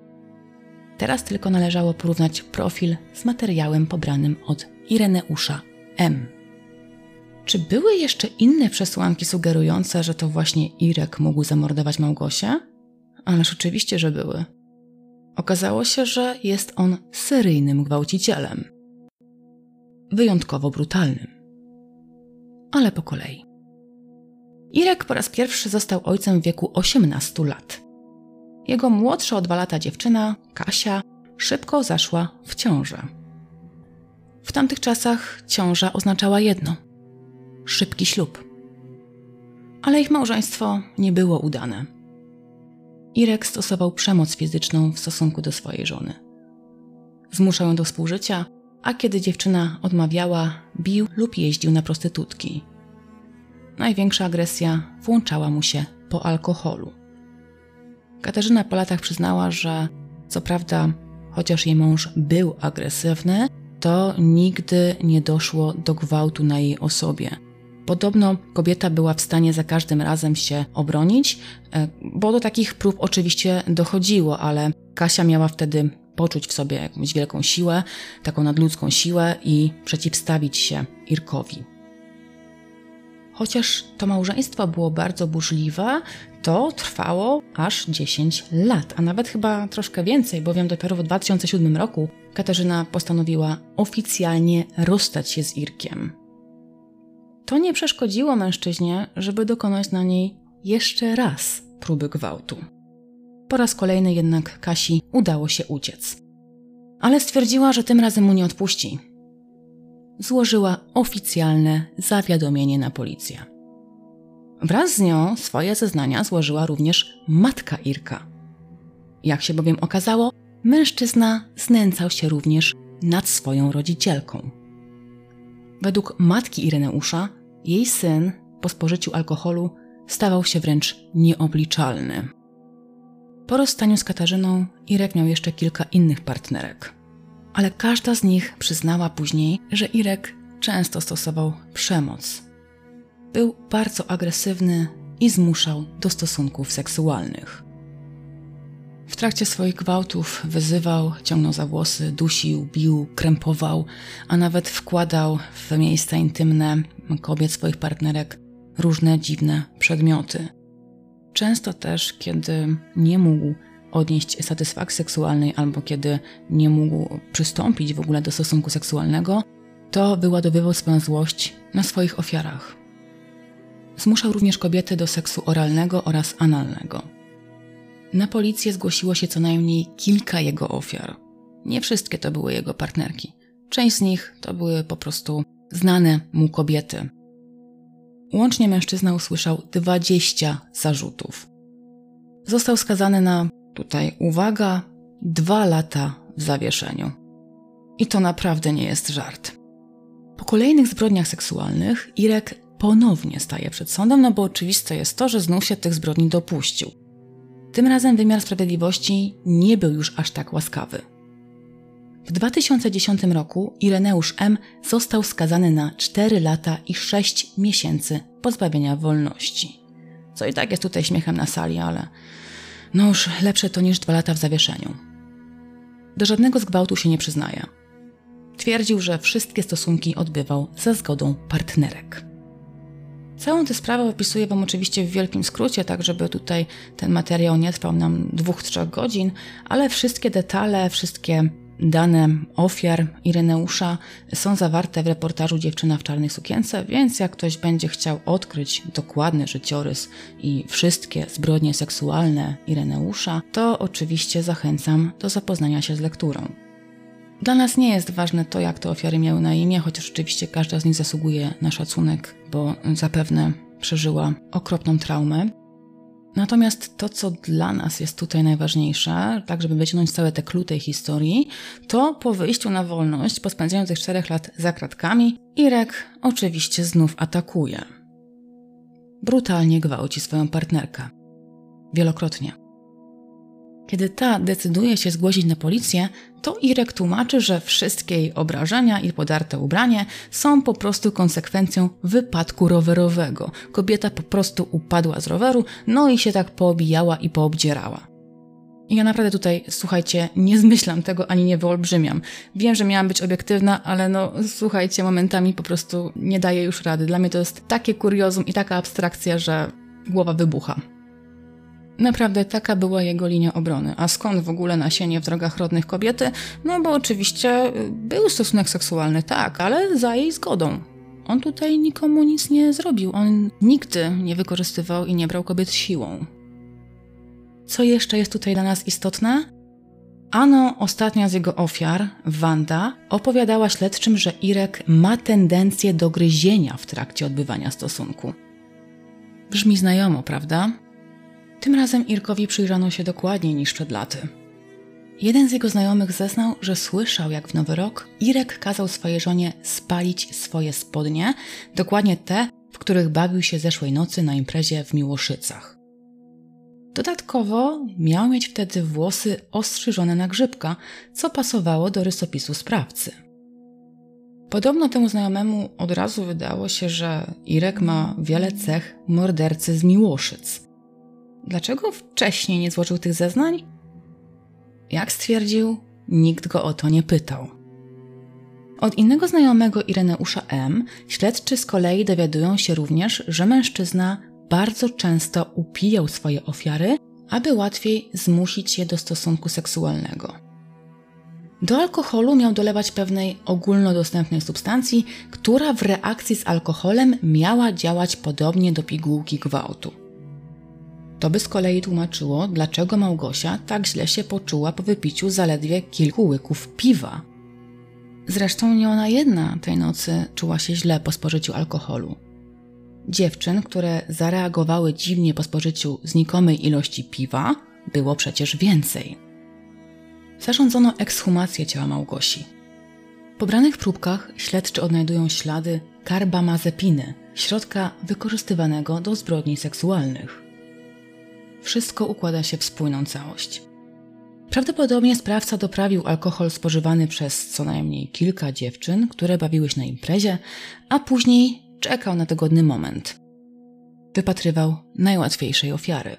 Teraz tylko należało porównać profil z materiałem pobranym od Ireneusza M. Czy były jeszcze inne przesłanki sugerujące, że to właśnie Irek mógł zamordować Małgosię? Ależ oczywiście, że były. Okazało się, że jest on seryjnym gwałcicielem. Wyjątkowo brutalnym. Ale po kolei. Irek po raz pierwszy został ojcem w wieku 18 lat. Jego młodsza o dwa lata dziewczyna, Kasia, szybko zaszła w ciążę. W tamtych czasach ciąża oznaczała jedno szybki ślub. Ale ich małżeństwo nie było udane. Irek stosował przemoc fizyczną w stosunku do swojej żony. Zmuszał ją do współżycia, a kiedy dziewczyna odmawiała, bił lub jeździł na prostytutki. największa agresja włączała mu się po alkoholu. Katarzyna po latach przyznała, że co prawda, chociaż jej mąż był agresywny, to nigdy nie doszło do gwałtu na jej osobie. Podobno kobieta była w stanie za każdym razem się obronić, e, bo do takich prób oczywiście dochodziło, ale Kasia miała wtedy poczuć w sobie jakąś wielką siłę, taką nadludzką siłę i przeciwstawić się Irkowi. Chociaż to małżeństwo było bardzo burzliwe, to trwało aż 10 lat, a nawet chyba troszkę więcej, bowiem dopiero w 2007 roku Katarzyna postanowiła oficjalnie rozstać się z Irkiem. To nie przeszkodziło mężczyźnie, żeby dokonać na niej jeszcze raz próby gwałtu. Po raz kolejny jednak Kasi udało się uciec. Ale stwierdziła, że tym razem mu nie odpuści. Złożyła oficjalne zawiadomienie na policję. Wraz z nią swoje zeznania złożyła również matka Irka. Jak się bowiem okazało, mężczyzna znęcał się również nad swoją rodzicielką. Według matki Ireneusza, jej syn po spożyciu alkoholu stawał się wręcz nieobliczalny. Po rozstaniu z Katarzyną Irek miał jeszcze kilka innych partnerek, ale każda z nich przyznała później, że Irek często stosował przemoc. Był bardzo agresywny i zmuszał do stosunków seksualnych. W trakcie swoich gwałtów wyzywał, ciągnął za włosy, dusił, bił, krępował, a nawet wkładał w miejsca intymne kobiet swoich partnerek różne dziwne przedmioty. Często też, kiedy nie mógł odnieść satysfakcji seksualnej albo kiedy nie mógł przystąpić w ogóle do stosunku seksualnego, to wyładowywał swoją złość na swoich ofiarach. Zmuszał również kobiety do seksu oralnego oraz analnego. Na policję zgłosiło się co najmniej kilka jego ofiar. Nie wszystkie to były jego partnerki. Część z nich to były po prostu znane mu kobiety, Łącznie mężczyzna usłyszał 20 zarzutów. Został skazany na, tutaj uwaga, dwa lata w zawieszeniu. I to naprawdę nie jest żart. Po kolejnych zbrodniach seksualnych Irek ponownie staje przed sądem, no bo oczywiste jest to, że znów się tych zbrodni dopuścił. Tym razem wymiar sprawiedliwości nie był już aż tak łaskawy. W 2010 roku Ireneusz M. został skazany na 4 lata i 6 miesięcy pozbawienia wolności. Co i tak jest tutaj śmiechem na sali, ale no już lepsze to niż 2 lata w zawieszeniu. Do żadnego zgwałtu się nie przyznaje. Twierdził, że wszystkie stosunki odbywał za zgodą partnerek. Całą tę sprawę opisuję Wam oczywiście w wielkim skrócie, tak żeby tutaj ten materiał nie trwał nam dwóch, trzech godzin, ale wszystkie detale, wszystkie Dane ofiar Ireneusza są zawarte w reportażu Dziewczyna w czarnej sukience, więc jak ktoś będzie chciał odkryć dokładny życiorys i wszystkie zbrodnie seksualne Ireneusza, to oczywiście zachęcam do zapoznania się z lekturą. Dla nas nie jest ważne to, jak te ofiary miały na imię, chociaż oczywiście każda z nich zasługuje na szacunek, bo zapewne przeżyła okropną traumę. Natomiast to, co dla nas jest tutaj najważniejsze, tak żeby wyciągnąć całe te kluty tej historii, to po wyjściu na wolność, po spędzeniu tych czterech lat za kratkami, Irek oczywiście znów atakuje. Brutalnie gwałci swoją partnerkę. Wielokrotnie. Kiedy ta decyduje się zgłosić na policję, to Irek tłumaczy, że wszystkie jej obrażenia i podarte ubranie są po prostu konsekwencją wypadku rowerowego. Kobieta po prostu upadła z roweru, no i się tak poobijała i poobdzierała. Ja naprawdę tutaj, słuchajcie, nie zmyślam tego ani nie wyolbrzymiam. Wiem, że miałam być obiektywna, ale no, słuchajcie, momentami po prostu nie daję już rady. Dla mnie to jest takie kuriozum i taka abstrakcja, że głowa wybucha. Naprawdę taka była jego linia obrony. A skąd w ogóle nasienie w drogach rodnych kobiety? No bo oczywiście y, był stosunek seksualny, tak, ale za jej zgodą. On tutaj nikomu nic nie zrobił. On nigdy nie wykorzystywał i nie brał kobiet siłą. Co jeszcze jest tutaj dla nas istotne? Ano, ostatnia z jego ofiar, Wanda, opowiadała śledczym, że Irek ma tendencję do gryzienia w trakcie odbywania stosunku. Brzmi znajomo, prawda? Tym razem Irkowi przyjrzano się dokładniej niż przed laty. Jeden z jego znajomych zeznał, że słyszał, jak w Nowy Rok Irek kazał swojej żonie spalić swoje spodnie, dokładnie te, w których bawił się zeszłej nocy na imprezie w Miłoszycach. Dodatkowo miał mieć wtedy włosy ostrzyżone na grzybka, co pasowało do rysopisu sprawcy. Podobno temu znajomemu od razu wydało się, że Irek ma wiele cech mordercy z Miłoszyc. Dlaczego wcześniej nie złożył tych zeznań? Jak stwierdził, nikt go o to nie pytał. Od innego znajomego Ireneusza M. śledczy z kolei dowiadują się również, że mężczyzna bardzo często upijał swoje ofiary, aby łatwiej zmusić je do stosunku seksualnego. Do alkoholu miał dolewać pewnej ogólnodostępnej substancji, która w reakcji z alkoholem miała działać podobnie do pigułki gwałtu. To by z kolei tłumaczyło, dlaczego Małgosia tak źle się poczuła po wypiciu zaledwie kilku łyków piwa. Zresztą nie ona jedna tej nocy czuła się źle po spożyciu alkoholu. Dziewczyn, które zareagowały dziwnie po spożyciu znikomej ilości piwa, było przecież więcej. Zarządzono ekshumację ciała Małgosi. W pobranych próbkach śledczy odnajdują ślady karbamazepiny, środka wykorzystywanego do zbrodni seksualnych. Wszystko układa się w spójną całość. Prawdopodobnie sprawca doprawił alkohol spożywany przez co najmniej kilka dziewczyn, które bawiły się na imprezie, a później czekał na dogodny moment. Wypatrywał najłatwiejszej ofiary.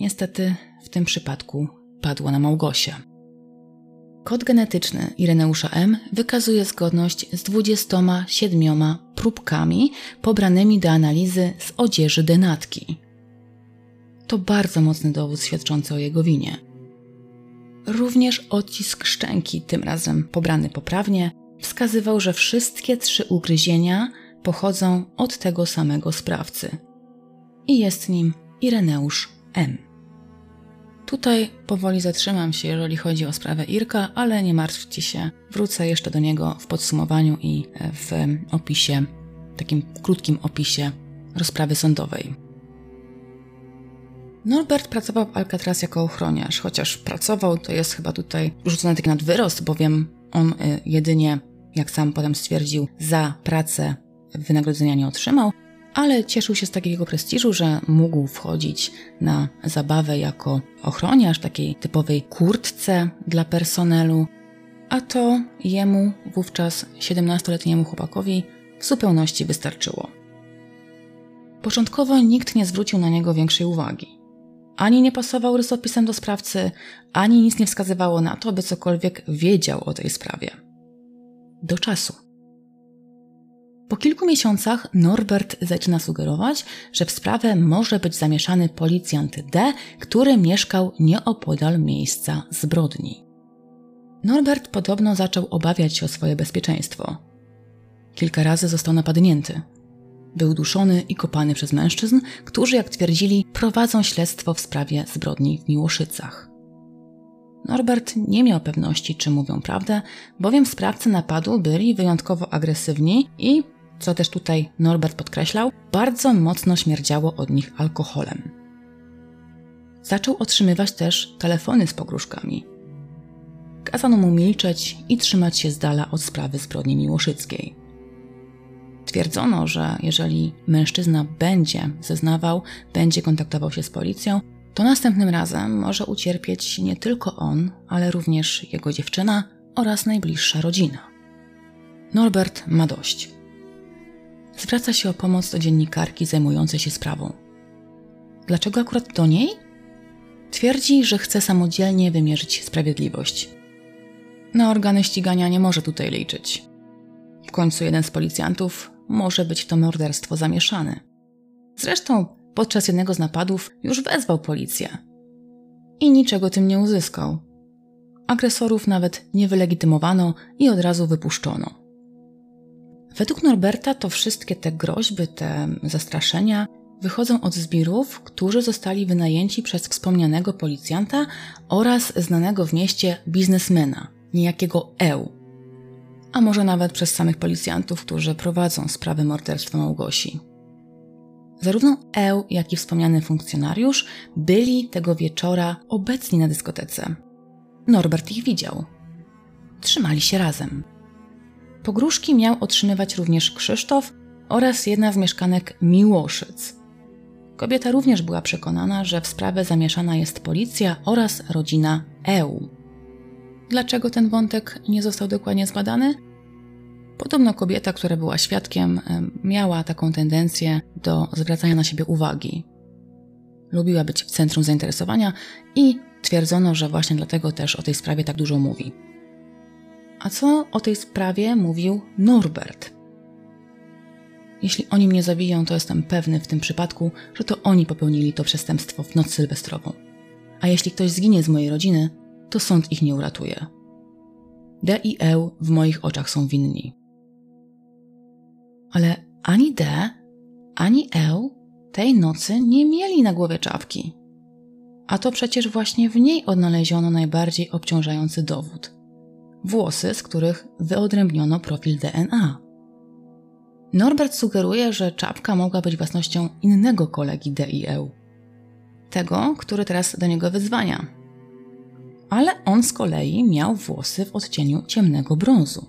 Niestety w tym przypadku padło na Małgosię. Kod genetyczny Ireneusza M wykazuje zgodność z 27 próbkami pobranymi do analizy z odzieży denatki. To bardzo mocny dowód świadczący o jego winie. Również odcisk szczęki, tym razem pobrany poprawnie, wskazywał, że wszystkie trzy ugryzienia pochodzą od tego samego sprawcy. I jest nim Ireneusz M. Tutaj powoli zatrzymam się, jeżeli chodzi o sprawę Irka, ale nie martwcie się, wrócę jeszcze do niego w podsumowaniu i w opisie, takim krótkim opisie rozprawy sądowej. Norbert pracował w Alcatraz jako ochroniarz, chociaż pracował, to jest chyba tutaj rzucony taki nadwyrost, bowiem on y, jedynie, jak sam potem stwierdził, za pracę wynagrodzenia nie otrzymał, ale cieszył się z takiego prestiżu, że mógł wchodzić na zabawę jako ochroniarz, takiej typowej kurtce dla personelu, a to jemu, wówczas 17-letniemu chłopakowi, w zupełności wystarczyło. Początkowo nikt nie zwrócił na niego większej uwagi. Ani nie pasował rysopisem do sprawcy, ani nic nie wskazywało na to, by cokolwiek wiedział o tej sprawie. Do czasu. Po kilku miesiącach Norbert zaczyna sugerować, że w sprawę może być zamieszany policjant D, który mieszkał nieopodal miejsca zbrodni. Norbert podobno zaczął obawiać się o swoje bezpieczeństwo. Kilka razy został napadnięty. Był duszony i kopany przez mężczyzn, którzy, jak twierdzili, prowadzą śledztwo w sprawie zbrodni w Miłoszycach. Norbert nie miał pewności, czy mówią prawdę, bowiem sprawcy napadu byli wyjątkowo agresywni i co też tutaj Norbert podkreślał, bardzo mocno śmierdziało od nich alkoholem. Zaczął otrzymywać też telefony z pogróżkami. Kazano mu milczeć i trzymać się z dala od sprawy zbrodni miłoszyckiej. Twierdzono, że jeżeli mężczyzna będzie zeznawał, będzie kontaktował się z policją, to następnym razem może ucierpieć nie tylko on, ale również jego dziewczyna oraz najbliższa rodzina. Norbert ma dość zwraca się o pomoc do dziennikarki zajmującej się sprawą. Dlaczego akurat do niej? Twierdzi, że chce samodzielnie wymierzyć sprawiedliwość. Na organy ścigania nie może tutaj liczyć. W końcu jeden z policjantów może być w to morderstwo zamieszany. Zresztą podczas jednego z napadów już wezwał policję. I niczego tym nie uzyskał. Agresorów nawet nie wylegitymowano i od razu wypuszczono. Według Norberta to wszystkie te groźby, te zastraszenia wychodzą od zbirów, którzy zostali wynajęci przez wspomnianego policjanta oraz znanego w mieście biznesmena, niejakiego Eł. A może nawet przez samych policjantów, którzy prowadzą sprawę morderstwa Małgosi. Zarówno Eł, jak i wspomniany funkcjonariusz byli tego wieczora obecni na dyskotece. Norbert ich widział. Trzymali się razem. Pogróżki miał otrzymywać również Krzysztof oraz jedna z mieszkanek Miłoszyc. Kobieta również była przekonana, że w sprawę zamieszana jest policja oraz rodzina EU. Dlaczego ten wątek nie został dokładnie zbadany? Podobno kobieta, która była świadkiem, miała taką tendencję do zwracania na siebie uwagi. Lubiła być w centrum zainteresowania i twierdzono, że właśnie dlatego też o tej sprawie tak dużo mówi. A co o tej sprawie mówił Norbert? Jeśli oni mnie zabiją, to jestem pewny w tym przypadku, że to oni popełnili to przestępstwo w noc sylwestrową. A jeśli ktoś zginie z mojej rodziny, to sąd ich nie uratuje. D i E w moich oczach są winni. Ale ani D, ani E tej nocy nie mieli na głowie czapki. A to przecież właśnie w niej odnaleziono najbardziej obciążający dowód włosy, z których wyodrębniono profil DNA. Norbert sugeruje, że czapka mogła być własnością innego kolegi DIE, tego, który teraz do niego wyzwania. Ale on z kolei miał włosy w odcieniu ciemnego brązu.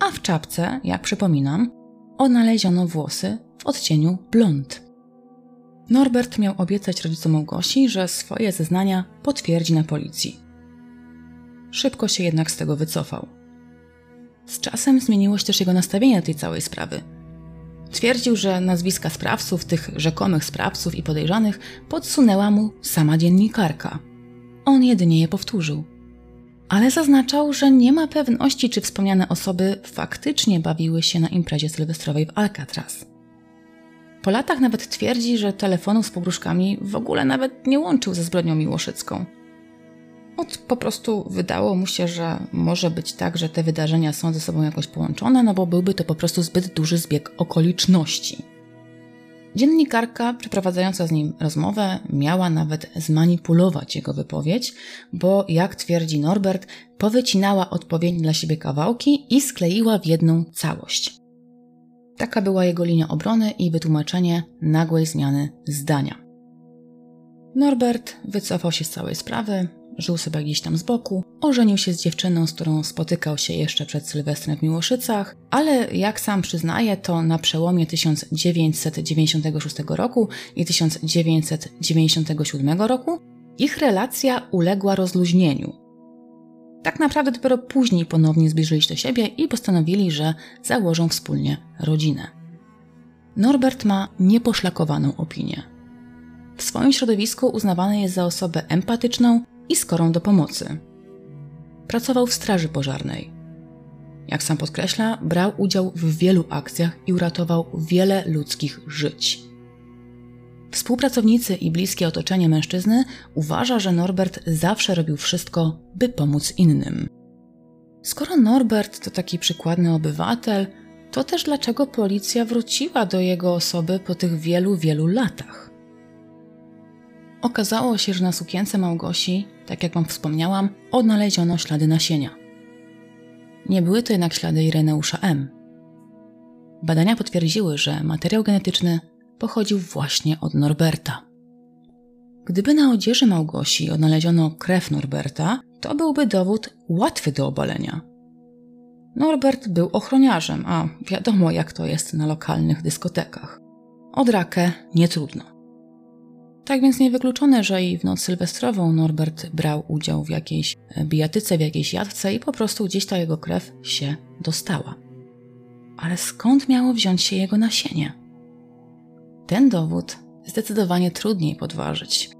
A w czapce, jak przypominam, odnaleziono włosy w odcieniu blond. Norbert miał obiecać rodzicom Małgosi, że swoje zeznania potwierdzi na policji. Szybko się jednak z tego wycofał. Z czasem zmieniło się też jego nastawienie do tej całej sprawy. Twierdził, że nazwiska sprawców, tych rzekomych sprawców i podejrzanych, podsunęła mu sama dziennikarka. On jedynie je powtórzył. Ale zaznaczał, że nie ma pewności, czy wspomniane osoby faktycznie bawiły się na imprezie sylwestrowej w Alcatraz. Po latach nawet twierdzi, że telefonów z pogróżkami w ogóle nawet nie łączył ze zbrodnią miłoszycką. Od po prostu wydało mu się, że może być tak, że te wydarzenia są ze sobą jakoś połączone, no bo byłby to po prostu zbyt duży zbieg okoliczności. Dziennikarka przeprowadzająca z nim rozmowę miała nawet zmanipulować jego wypowiedź, bo jak twierdzi Norbert, powycinała odpowiednie dla siebie kawałki i skleiła w jedną całość. Taka była jego linia obrony i wytłumaczenie nagłej zmiany zdania. Norbert wycofał się z całej sprawy, żył sobie gdzieś tam z boku, ożenił się z dziewczyną, z którą spotykał się jeszcze przed Sylwestrem w Miłoszycach, ale jak sam przyznaje, to na przełomie 1996 roku i 1997 roku ich relacja uległa rozluźnieniu. Tak naprawdę dopiero później ponownie zbliżyli się do siebie i postanowili, że założą wspólnie rodzinę. Norbert ma nieposzlakowaną opinię. W swoim środowisku uznawany jest za osobę empatyczną, i skorą do pomocy. Pracował w Straży Pożarnej. Jak sam podkreśla, brał udział w wielu akcjach i uratował wiele ludzkich żyć. Współpracownicy i bliskie otoczenie mężczyzny uważa, że Norbert zawsze robił wszystko, by pomóc innym. Skoro Norbert to taki przykładny obywatel, to też dlaczego policja wróciła do jego osoby po tych wielu, wielu latach? Okazało się, że na sukience Małgosi, tak jak wam wspomniałam, odnaleziono ślady nasienia. Nie były to jednak ślady Ireneusza M. Badania potwierdziły, że materiał genetyczny pochodził właśnie od Norberta. Gdyby na odzieży Małgosi odnaleziono krew Norberta, to byłby dowód łatwy do obalenia. Norbert był ochroniarzem, a wiadomo jak to jest na lokalnych dyskotekach. Od rakę nie trudno. Tak więc niewykluczone, że i w noc sylwestrową Norbert brał udział w jakiejś e, bijatyce, w jakiejś jadce i po prostu gdzieś ta jego krew się dostała. Ale skąd miało wziąć się jego nasienie? Ten dowód zdecydowanie trudniej podważyć.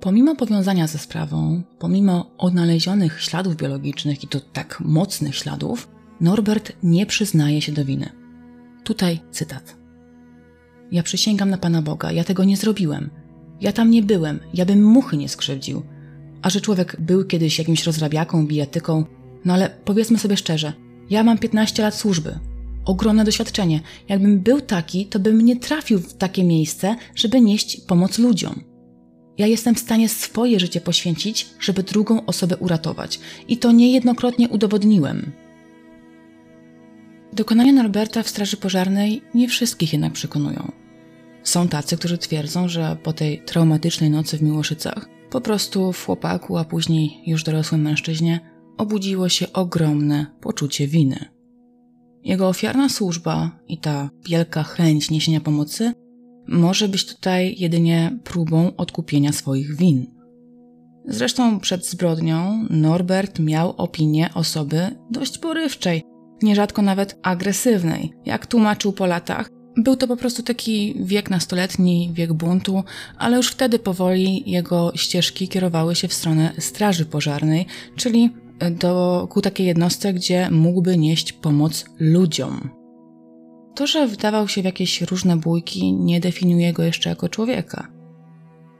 Pomimo powiązania ze sprawą, pomimo odnalezionych śladów biologicznych i to tak mocnych śladów, Norbert nie przyznaje się do winy. Tutaj cytat. Ja przysięgam na Pana Boga, ja tego nie zrobiłem. Ja tam nie byłem, ja bym muchy nie skrzywdził. A że człowiek był kiedyś jakimś rozrabiaką, bijatyką, no ale powiedzmy sobie szczerze, ja mam 15 lat służby, ogromne doświadczenie. Jakbym był taki, to bym nie trafił w takie miejsce, żeby nieść pomoc ludziom. Ja jestem w stanie swoje życie poświęcić, żeby drugą osobę uratować. I to niejednokrotnie udowodniłem. Dokonania Norberta w Straży Pożarnej nie wszystkich jednak przekonują. Są tacy, którzy twierdzą, że po tej traumatycznej nocy w Miłoszycach po prostu w chłopaku, a później już dorosłym mężczyźnie obudziło się ogromne poczucie winy. Jego ofiarna służba i ta wielka chęć niesienia pomocy może być tutaj jedynie próbą odkupienia swoich win. Zresztą przed zbrodnią Norbert miał opinię osoby dość porywczej, nierzadko nawet agresywnej. Jak tłumaczył po latach, był to po prostu taki wiek nastoletni, wiek buntu, ale już wtedy powoli jego ścieżki kierowały się w stronę straży pożarnej, czyli do, ku takiej jednostce, gdzie mógłby nieść pomoc ludziom. To, że wdawał się w jakieś różne bójki, nie definiuje go jeszcze jako człowieka.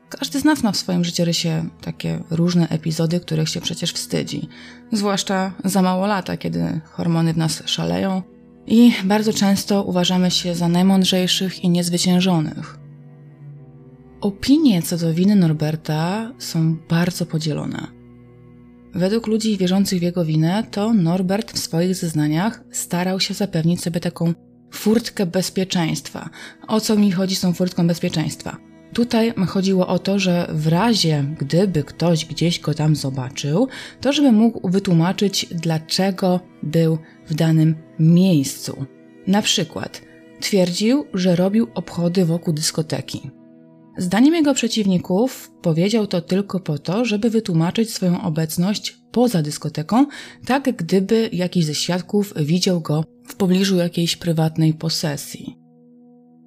Każdy z nas ma w swoim życiorysie takie różne epizody, których się przecież wstydzi. Zwłaszcza za mało lata, kiedy hormony w nas szaleją i bardzo często uważamy się za najmądrzejszych i niezwyciężonych. Opinie co do winy Norberta są bardzo podzielone. Według ludzi wierzących w jego winę, to Norbert w swoich zeznaniach starał się zapewnić sobie taką furtkę bezpieczeństwa. O co mi chodzi z tą furtką bezpieczeństwa? Tutaj chodziło o to, że w razie gdyby ktoś gdzieś go tam zobaczył, to żeby mógł wytłumaczyć, dlaczego był w danym miejscu. Na przykład twierdził, że robił obchody wokół dyskoteki. Zdaniem jego przeciwników powiedział to tylko po to, żeby wytłumaczyć swoją obecność poza dyskoteką, tak gdyby jakiś ze świadków widział go w pobliżu jakiejś prywatnej posesji.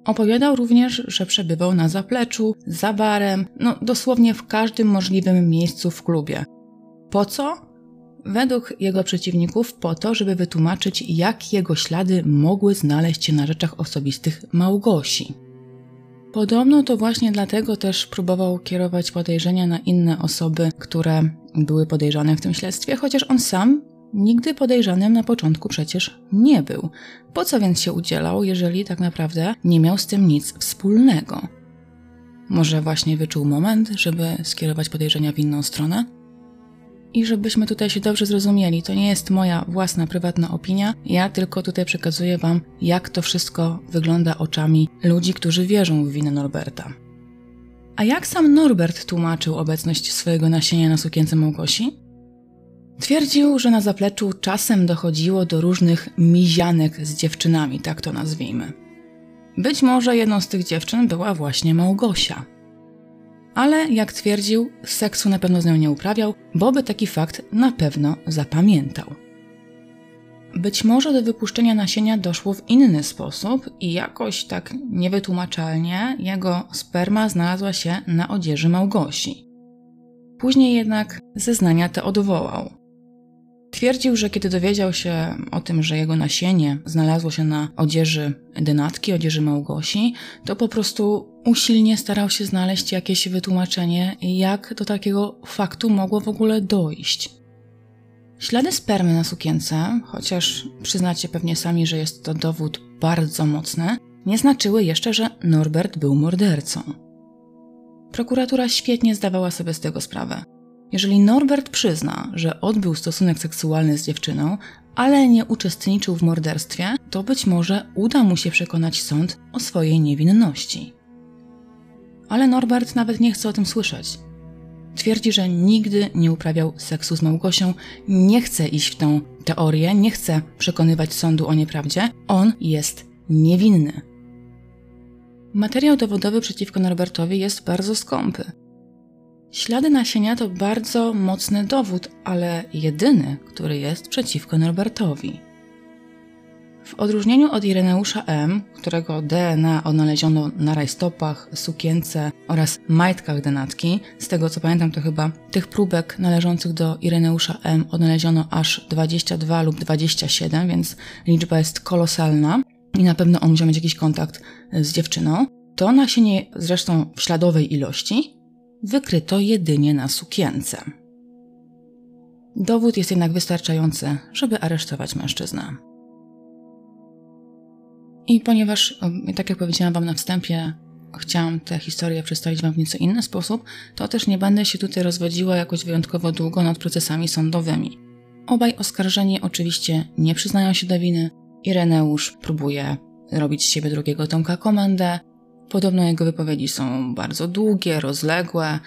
Opowiadał również, że przebywał na zapleczu, za barem, no dosłownie w każdym możliwym miejscu w klubie. Po co? Według jego przeciwników po to, żeby wytłumaczyć, jak jego ślady mogły znaleźć się na rzeczach osobistych Małgosi. Podobno to właśnie dlatego też próbował kierować podejrzenia na inne osoby, które były podejrzane w tym śledztwie, chociaż on sam nigdy podejrzanym na początku przecież nie był. Po co więc się udzielał, jeżeli tak naprawdę nie miał z tym nic wspólnego? Może właśnie wyczuł moment, żeby skierować podejrzenia w inną stronę? I żebyśmy tutaj się dobrze zrozumieli, to nie jest moja własna prywatna opinia, ja tylko tutaj przekazuję Wam, jak to wszystko wygląda oczami ludzi, którzy wierzą w winę Norberta. A jak sam Norbert tłumaczył obecność swojego nasienia na sukience Małgosi? Twierdził, że na zapleczu czasem dochodziło do różnych mizianek z dziewczynami, tak to nazwijmy. Być może jedną z tych dziewczyn była właśnie Małgosia ale jak twierdził, seksu na pewno z nią nie uprawiał, bo by taki fakt na pewno zapamiętał. Być może do wypuszczenia nasienia doszło w inny sposób i jakoś tak niewytłumaczalnie jego sperma znalazła się na odzieży Małgosi. Później jednak zeznania te odwołał. Twierdził, że kiedy dowiedział się o tym, że jego nasienie znalazło się na odzieży dynatki, odzieży Małgosi, to po prostu usilnie starał się znaleźć jakieś wytłumaczenie, jak do takiego faktu mogło w ogóle dojść. Ślady spermy na sukience, chociaż przyznacie pewnie sami, że jest to dowód bardzo mocny, nie znaczyły jeszcze, że Norbert był mordercą. Prokuratura świetnie zdawała sobie z tego sprawę. Jeżeli Norbert przyzna, że odbył stosunek seksualny z dziewczyną, ale nie uczestniczył w morderstwie, to być może uda mu się przekonać sąd o swojej niewinności. Ale Norbert nawet nie chce o tym słyszeć. Twierdzi, że nigdy nie uprawiał seksu z Małgosią, nie chce iść w tę teorię, nie chce przekonywać sądu o nieprawdzie. On jest niewinny. Materiał dowodowy przeciwko Norbertowi jest bardzo skąpy. Ślady nasienia to bardzo mocny dowód, ale jedyny, który jest przeciwko Norbertowi. W odróżnieniu od Ireneusza M., którego DNA odnaleziono na rajstopach, sukience oraz majtkach denatki, z tego co pamiętam to chyba tych próbek należących do Ireneusza M. odnaleziono aż 22 lub 27, więc liczba jest kolosalna i na pewno on musiał mieć jakiś kontakt z dziewczyną. To nasienie zresztą w śladowej ilości wykryto jedynie na sukience. Dowód jest jednak wystarczający, żeby aresztować mężczyznę. I ponieważ, tak jak powiedziałam Wam na wstępie, chciałam tę historię przedstawić Wam w nieco inny sposób, to też nie będę się tutaj rozwodziła jakoś wyjątkowo długo nad procesami sądowymi. Obaj oskarżeni oczywiście nie przyznają się do winy. Ireneusz próbuje robić z siebie drugiego Tomka komendę, Podobno jego wypowiedzi są bardzo długie, rozległe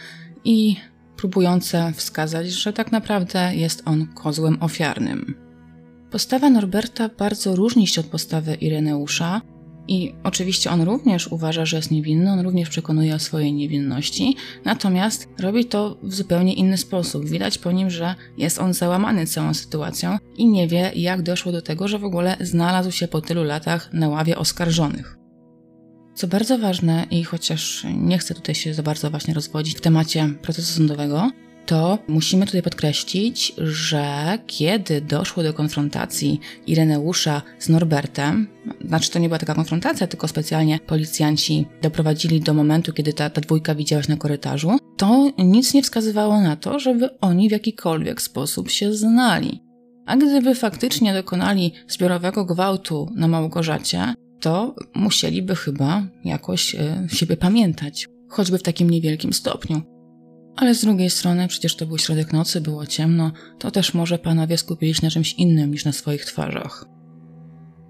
i próbujące wskazać, że tak naprawdę jest on kozłem ofiarnym. Postawa Norberta bardzo różni się od postawy Ireneusza, i oczywiście on również uważa, że jest niewinny, on również przekonuje o swojej niewinności, natomiast robi to w zupełnie inny sposób. Widać po nim, że jest on załamany całą sytuacją i nie wie, jak doszło do tego, że w ogóle znalazł się po tylu latach na ławie oskarżonych. Co bardzo ważne, i chociaż nie chcę tutaj się za bardzo właśnie rozwodzić w temacie procesu sądowego, to musimy tutaj podkreślić, że kiedy doszło do konfrontacji Ireneusza z Norbertem, znaczy to nie była taka konfrontacja, tylko specjalnie policjanci doprowadzili do momentu, kiedy ta, ta dwójka widziała się na korytarzu, to nic nie wskazywało na to, żeby oni w jakikolwiek sposób się znali. A gdyby faktycznie dokonali zbiorowego gwałtu na Małgorzacie, to musieliby chyba jakoś e, siebie pamiętać, choćby w takim niewielkim stopniu. Ale z drugiej strony, przecież to był środek nocy, było ciemno, to też może panowie skupili się na czymś innym niż na swoich twarzach.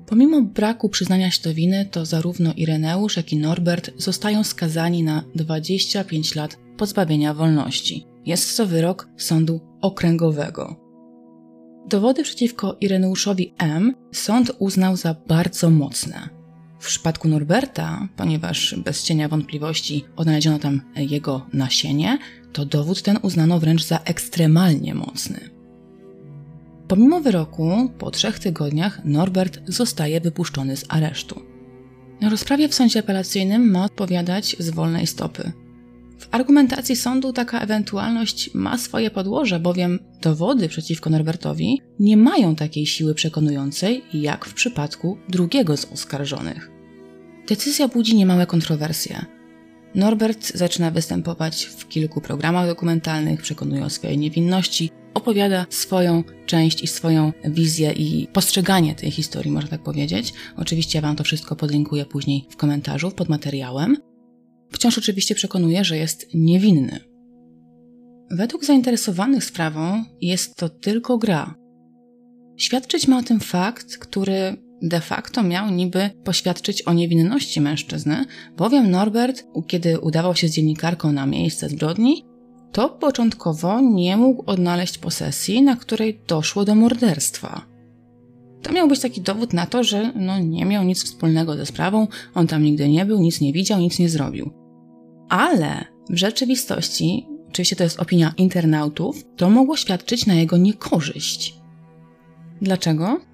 Pomimo braku przyznania się do winy, to zarówno Ireneusz, jak i Norbert zostają skazani na 25 lat pozbawienia wolności. Jest to wyrok sądu okręgowego. Dowody przeciwko Ireneuszowi M sąd uznał za bardzo mocne. W przypadku Norberta, ponieważ bez cienia wątpliwości odnaleziono tam jego nasienie, to dowód ten uznano wręcz za ekstremalnie mocny. Pomimo wyroku, po trzech tygodniach Norbert zostaje wypuszczony z aresztu. Na rozprawie w sądzie apelacyjnym ma odpowiadać z wolnej stopy. W argumentacji sądu taka ewentualność ma swoje podłoże, bowiem dowody przeciwko Norbertowi nie mają takiej siły przekonującej jak w przypadku drugiego z oskarżonych. Decyzja budzi niemałe kontrowersje. Norbert zaczyna występować w kilku programach dokumentalnych, przekonuje o swojej niewinności, opowiada swoją część i swoją wizję i postrzeganie tej historii, można tak powiedzieć. Oczywiście ja Wam to wszystko podlinkuję później w komentarzu pod materiałem. Wciąż oczywiście przekonuje, że jest niewinny. Według zainteresowanych sprawą jest to tylko gra. Świadczyć ma o tym fakt, który de facto miał niby poświadczyć o niewinności mężczyzny, bowiem Norbert, kiedy udawał się z dziennikarką na miejsce zbrodni, to początkowo nie mógł odnaleźć posesji, na której doszło do morderstwa. To miał być taki dowód na to, że no, nie miał nic wspólnego ze sprawą, on tam nigdy nie był, nic nie widział, nic nie zrobił. Ale w rzeczywistości, oczywiście to jest opinia internautów, to mogło świadczyć na jego niekorzyść. Dlaczego?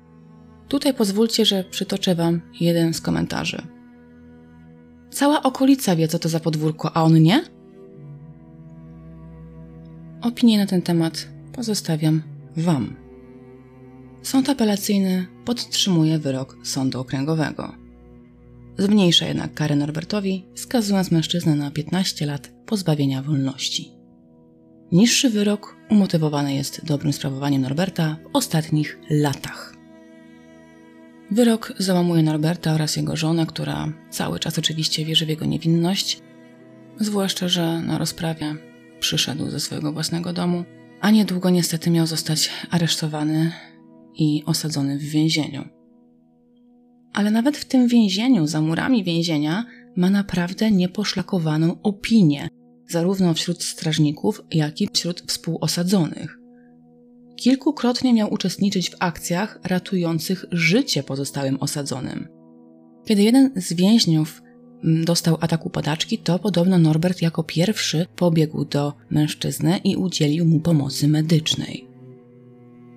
Tutaj pozwólcie, że przytoczę Wam jeden z komentarzy. Cała okolica wie, co to za podwórko, a on nie? Opinię na ten temat pozostawiam Wam. Sąd apelacyjny podtrzymuje wyrok sądu okręgowego. Zmniejsza jednak karę Norbertowi, skazując mężczyznę na 15 lat pozbawienia wolności. Niższy wyrok umotywowany jest dobrym sprawowaniem Norberta w ostatnich latach. Wyrok załamuje Norberta oraz jego żonę, która cały czas oczywiście wierzy w jego niewinność, zwłaszcza, że na rozprawie przyszedł ze swojego własnego domu, a niedługo niestety miał zostać aresztowany i osadzony w więzieniu. Ale nawet w tym więzieniu, za murami więzienia, ma naprawdę nieposzlakowaną opinię, zarówno wśród strażników, jak i wśród współosadzonych. Kilkukrotnie miał uczestniczyć w akcjach ratujących życie pozostałym osadzonym. Kiedy jeden z więźniów mm, dostał ataku padaczki, to podobno Norbert jako pierwszy pobiegł do mężczyzny i udzielił mu pomocy medycznej.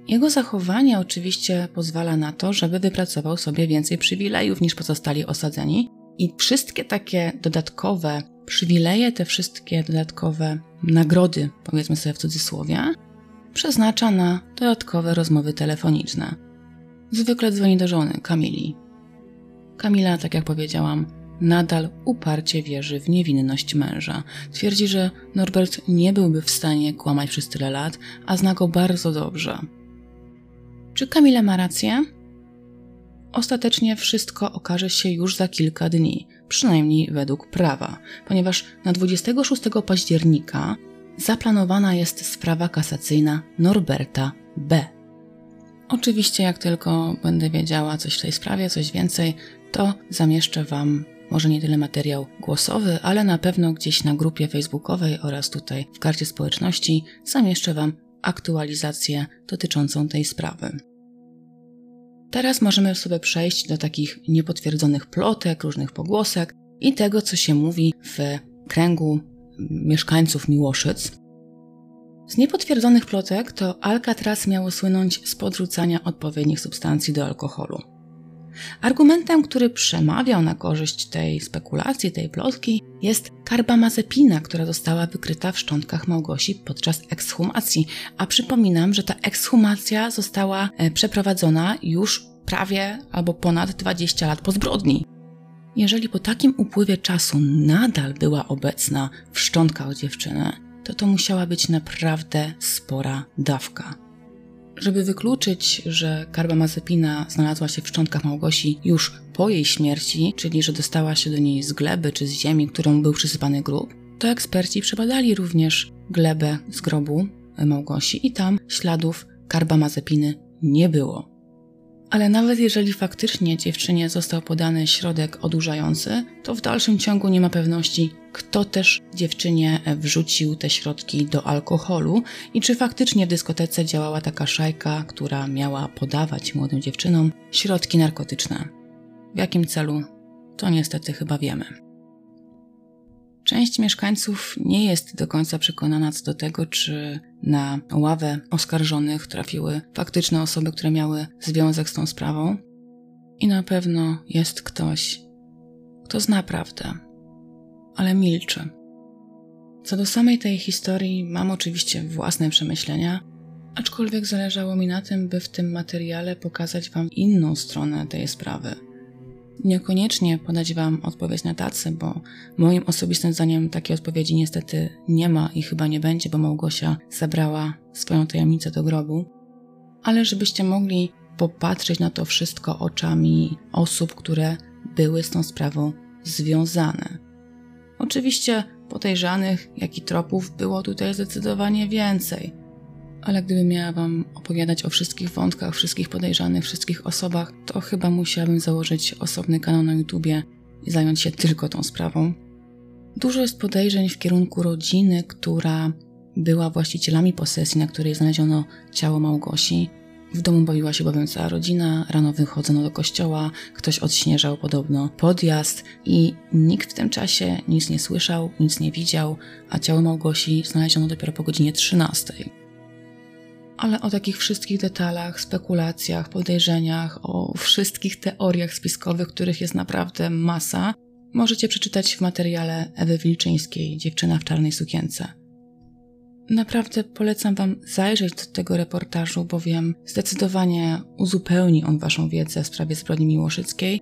Jego zachowanie oczywiście pozwala na to, żeby wypracował sobie więcej przywilejów niż pozostali osadzeni, i wszystkie takie dodatkowe przywileje, te wszystkie dodatkowe nagrody, powiedzmy sobie w cudzysłowie, przeznacza na dodatkowe rozmowy telefoniczne. Zwykle dzwoni do żony, Kamili. Kamila, tak jak powiedziałam, nadal uparcie wierzy w niewinność męża. Twierdzi, że Norbert nie byłby w stanie kłamać przez tyle lat, a zna go bardzo dobrze. Czy Kamila ma rację? Ostatecznie wszystko okaże się już za kilka dni, przynajmniej według prawa, ponieważ na 26 października zaplanowana jest sprawa kasacyjna Norberta B. Oczywiście, jak tylko będę wiedziała coś w tej sprawie, coś więcej, to zamieszczę Wam może nie tyle materiał głosowy, ale na pewno gdzieś na grupie facebookowej oraz tutaj w karcie społeczności zamieszczę Wam aktualizację dotyczącą tej sprawy. Teraz możemy sobie przejść do takich niepotwierdzonych plotek, różnych pogłosek i tego, co się mówi w kręgu mieszkańców Miłoszyc. Z niepotwierdzonych plotek to Alcatraz miało słynąć z podrzucania odpowiednich substancji do alkoholu. Argumentem, który przemawiał na korzyść tej spekulacji, tej plotki, jest karbamazepina, która została wykryta w szczątkach Małgosi podczas ekshumacji. A przypominam, że ta ekshumacja została e, przeprowadzona już prawie albo ponad 20 lat po zbrodni. Jeżeli po takim upływie czasu nadal była obecna w szczątkach dziewczyny, to to musiała być naprawdę spora dawka. Żeby wykluczyć, że karbamazepina znalazła się w szczątkach Małgosi już po jej śmierci, czyli że dostała się do niej z gleby czy z ziemi, którą był przysypany grób, to eksperci przebadali również glebę z grobu Małgosi i tam śladów karbamazepiny nie było. Ale nawet jeżeli faktycznie dziewczynie został podany środek odurzający, to w dalszym ciągu nie ma pewności, kto też dziewczynie wrzucił te środki do alkoholu i czy faktycznie w dyskotece działała taka szajka, która miała podawać młodym dziewczynom środki narkotyczne. W jakim celu? To niestety chyba wiemy. Część mieszkańców nie jest do końca przekonana co do tego, czy na ławę oskarżonych trafiły faktyczne osoby, które miały związek z tą sprawą. I na pewno jest ktoś, kto zna prawdę, ale milczy. Co do samej tej historii, mam oczywiście własne przemyślenia, aczkolwiek zależało mi na tym, by w tym materiale pokazać Wam inną stronę tej sprawy niekoniecznie podać Wam odpowiedź na tacy, bo moim osobistym zdaniem takiej odpowiedzi niestety nie ma i chyba nie będzie, bo Małgosia zabrała swoją tajemnicę do grobu, ale żebyście mogli popatrzeć na to wszystko oczami osób, które były z tą sprawą związane. Oczywiście podejrzanych, jak i tropów było tutaj zdecydowanie więcej ale gdybym miała Wam opowiadać o wszystkich wątkach, wszystkich podejrzanych, wszystkich osobach, to chyba musiałabym założyć osobny kanał na YouTubie i zająć się tylko tą sprawą. Dużo jest podejrzeń w kierunku rodziny, która była właścicielami posesji, na której znaleziono ciało Małgosi. W domu bawiła się bowiem cała rodzina, rano wychodzono do kościoła, ktoś odśnieżał podobno podjazd i nikt w tym czasie nic nie słyszał, nic nie widział, a ciało Małgosi znaleziono dopiero po godzinie 13 ale o takich wszystkich detalach, spekulacjach, podejrzeniach, o wszystkich teoriach spiskowych, których jest naprawdę masa, możecie przeczytać w materiale Ewy Wilczyńskiej, Dziewczyna w czarnej sukience. Naprawdę polecam Wam zajrzeć do tego reportażu, bowiem zdecydowanie uzupełni on Waszą wiedzę w sprawie zbrodni miłoszyckiej,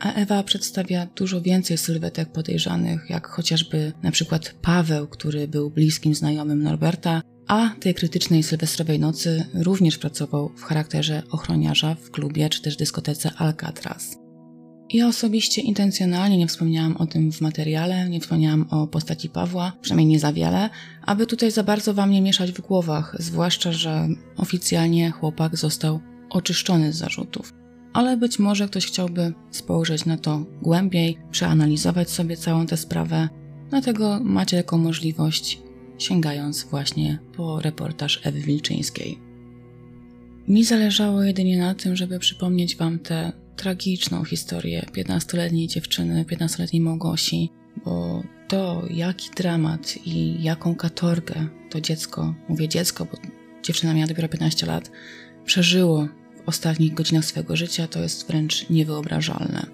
a Ewa przedstawia dużo więcej sylwetek podejrzanych, jak chociażby na przykład Paweł, który był bliskim znajomym Norberta, a tej krytycznej sylwestrowej nocy również pracował w charakterze ochroniarza w klubie czy też dyskotece Alcatraz. Ja osobiście intencjonalnie nie wspomniałam o tym w materiale, nie wspomniałam o postaci Pawła, przynajmniej nie za wiele, aby tutaj za bardzo wam nie mieszać w głowach, zwłaszcza, że oficjalnie chłopak został oczyszczony z zarzutów. Ale być może ktoś chciałby spojrzeć na to głębiej, przeanalizować sobie całą tę sprawę, dlatego macie taką możliwość sięgając właśnie po reportaż Ewy Wilczyńskiej. Mi zależało jedynie na tym, żeby przypomnieć Wam tę tragiczną historię 15-letniej dziewczyny, 15-letniej Małgosi, bo to, jaki dramat i jaką katorgę to dziecko, mówię dziecko, bo dziewczyna miała dopiero 15 lat, przeżyło w ostatnich godzinach swojego życia, to jest wręcz niewyobrażalne.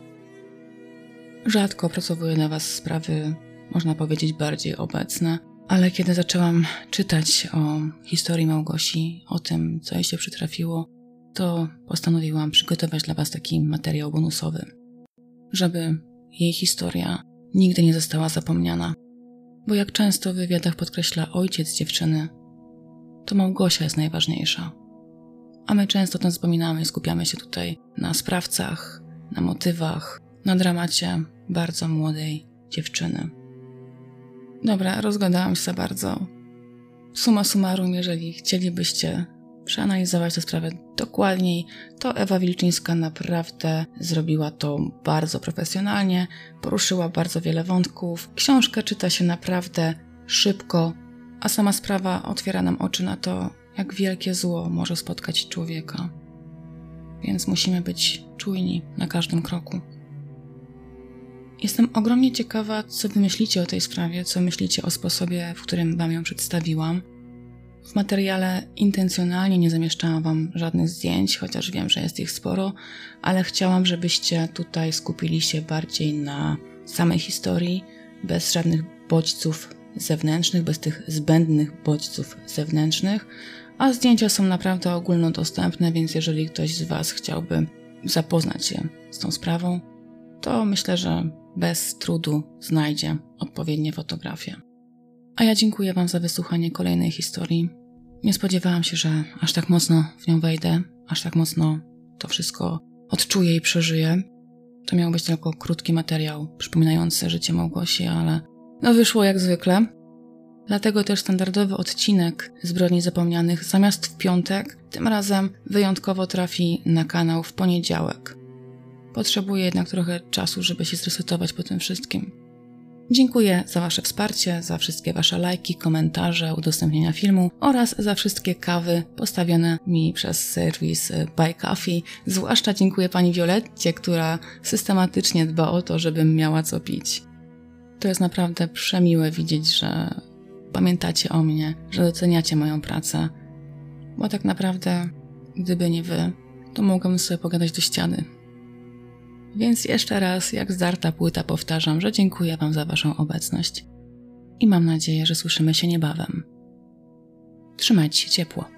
Rzadko opracowuję dla Was sprawy, można powiedzieć, bardziej obecne, ale kiedy zaczęłam czytać o historii Małgosi, o tym, co jej się przytrafiło, to postanowiłam przygotować dla Was taki materiał bonusowy, żeby jej historia nigdy nie została zapomniana. Bo jak często w wywiadach podkreśla ojciec dziewczyny, to Małgosia jest najważniejsza. A my często to zapominamy i skupiamy się tutaj na sprawcach, na motywach, na dramacie bardzo młodej dziewczyny. Dobra, rozgadałam się za bardzo. Suma summarum, jeżeli chcielibyście przeanalizować tę sprawę dokładniej, to Ewa Wilczyńska naprawdę zrobiła to bardzo profesjonalnie, poruszyła bardzo wiele wątków. Książkę czyta się naprawdę szybko, a sama sprawa otwiera nam oczy na to, jak wielkie zło może spotkać człowieka. więc musimy być czujni na każdym kroku. Jestem ogromnie ciekawa, co wy myślicie o tej sprawie, co myślicie o sposobie, w którym wam ją przedstawiłam. W materiale intencjonalnie nie zamieszczałam Wam żadnych zdjęć, chociaż wiem, że jest ich sporo, ale chciałam, żebyście tutaj skupili się bardziej na samej historii, bez żadnych bodźców zewnętrznych, bez tych zbędnych bodźców zewnętrznych, a zdjęcia są naprawdę ogólnodostępne, więc jeżeli ktoś z Was chciałby zapoznać się z tą sprawą, to myślę, że bez trudu znajdzie odpowiednie fotografie. A ja dziękuję Wam za wysłuchanie kolejnej historii. Nie spodziewałam się, że aż tak mocno w nią wejdę, aż tak mocno to wszystko odczuję i przeżyję. To miał być tylko krótki materiał przypominający życie Małgosi, ale no wyszło jak zwykle. Dlatego też standardowy odcinek Zbrodni Zapomnianych zamiast w piątek, tym razem wyjątkowo trafi na kanał w poniedziałek. Potrzebuję jednak trochę czasu, żeby się zresetować po tym wszystkim. Dziękuję za Wasze wsparcie, za wszystkie Wasze lajki, komentarze, udostępnienia filmu oraz za wszystkie kawy postawione mi przez serwis Buy Coffee. Zwłaszcza dziękuję Pani Violetcie, która systematycznie dba o to, żebym miała co pić. To jest naprawdę przemiłe widzieć, że pamiętacie o mnie, że doceniacie moją pracę, bo tak naprawdę, gdyby nie Wy, to mogłabym sobie pogadać do ściany. Więc jeszcze raz, jak zdarta płyta, powtarzam, że dziękuję Wam za Waszą obecność i mam nadzieję, że słyszymy się niebawem. Trzymajcie się ciepło.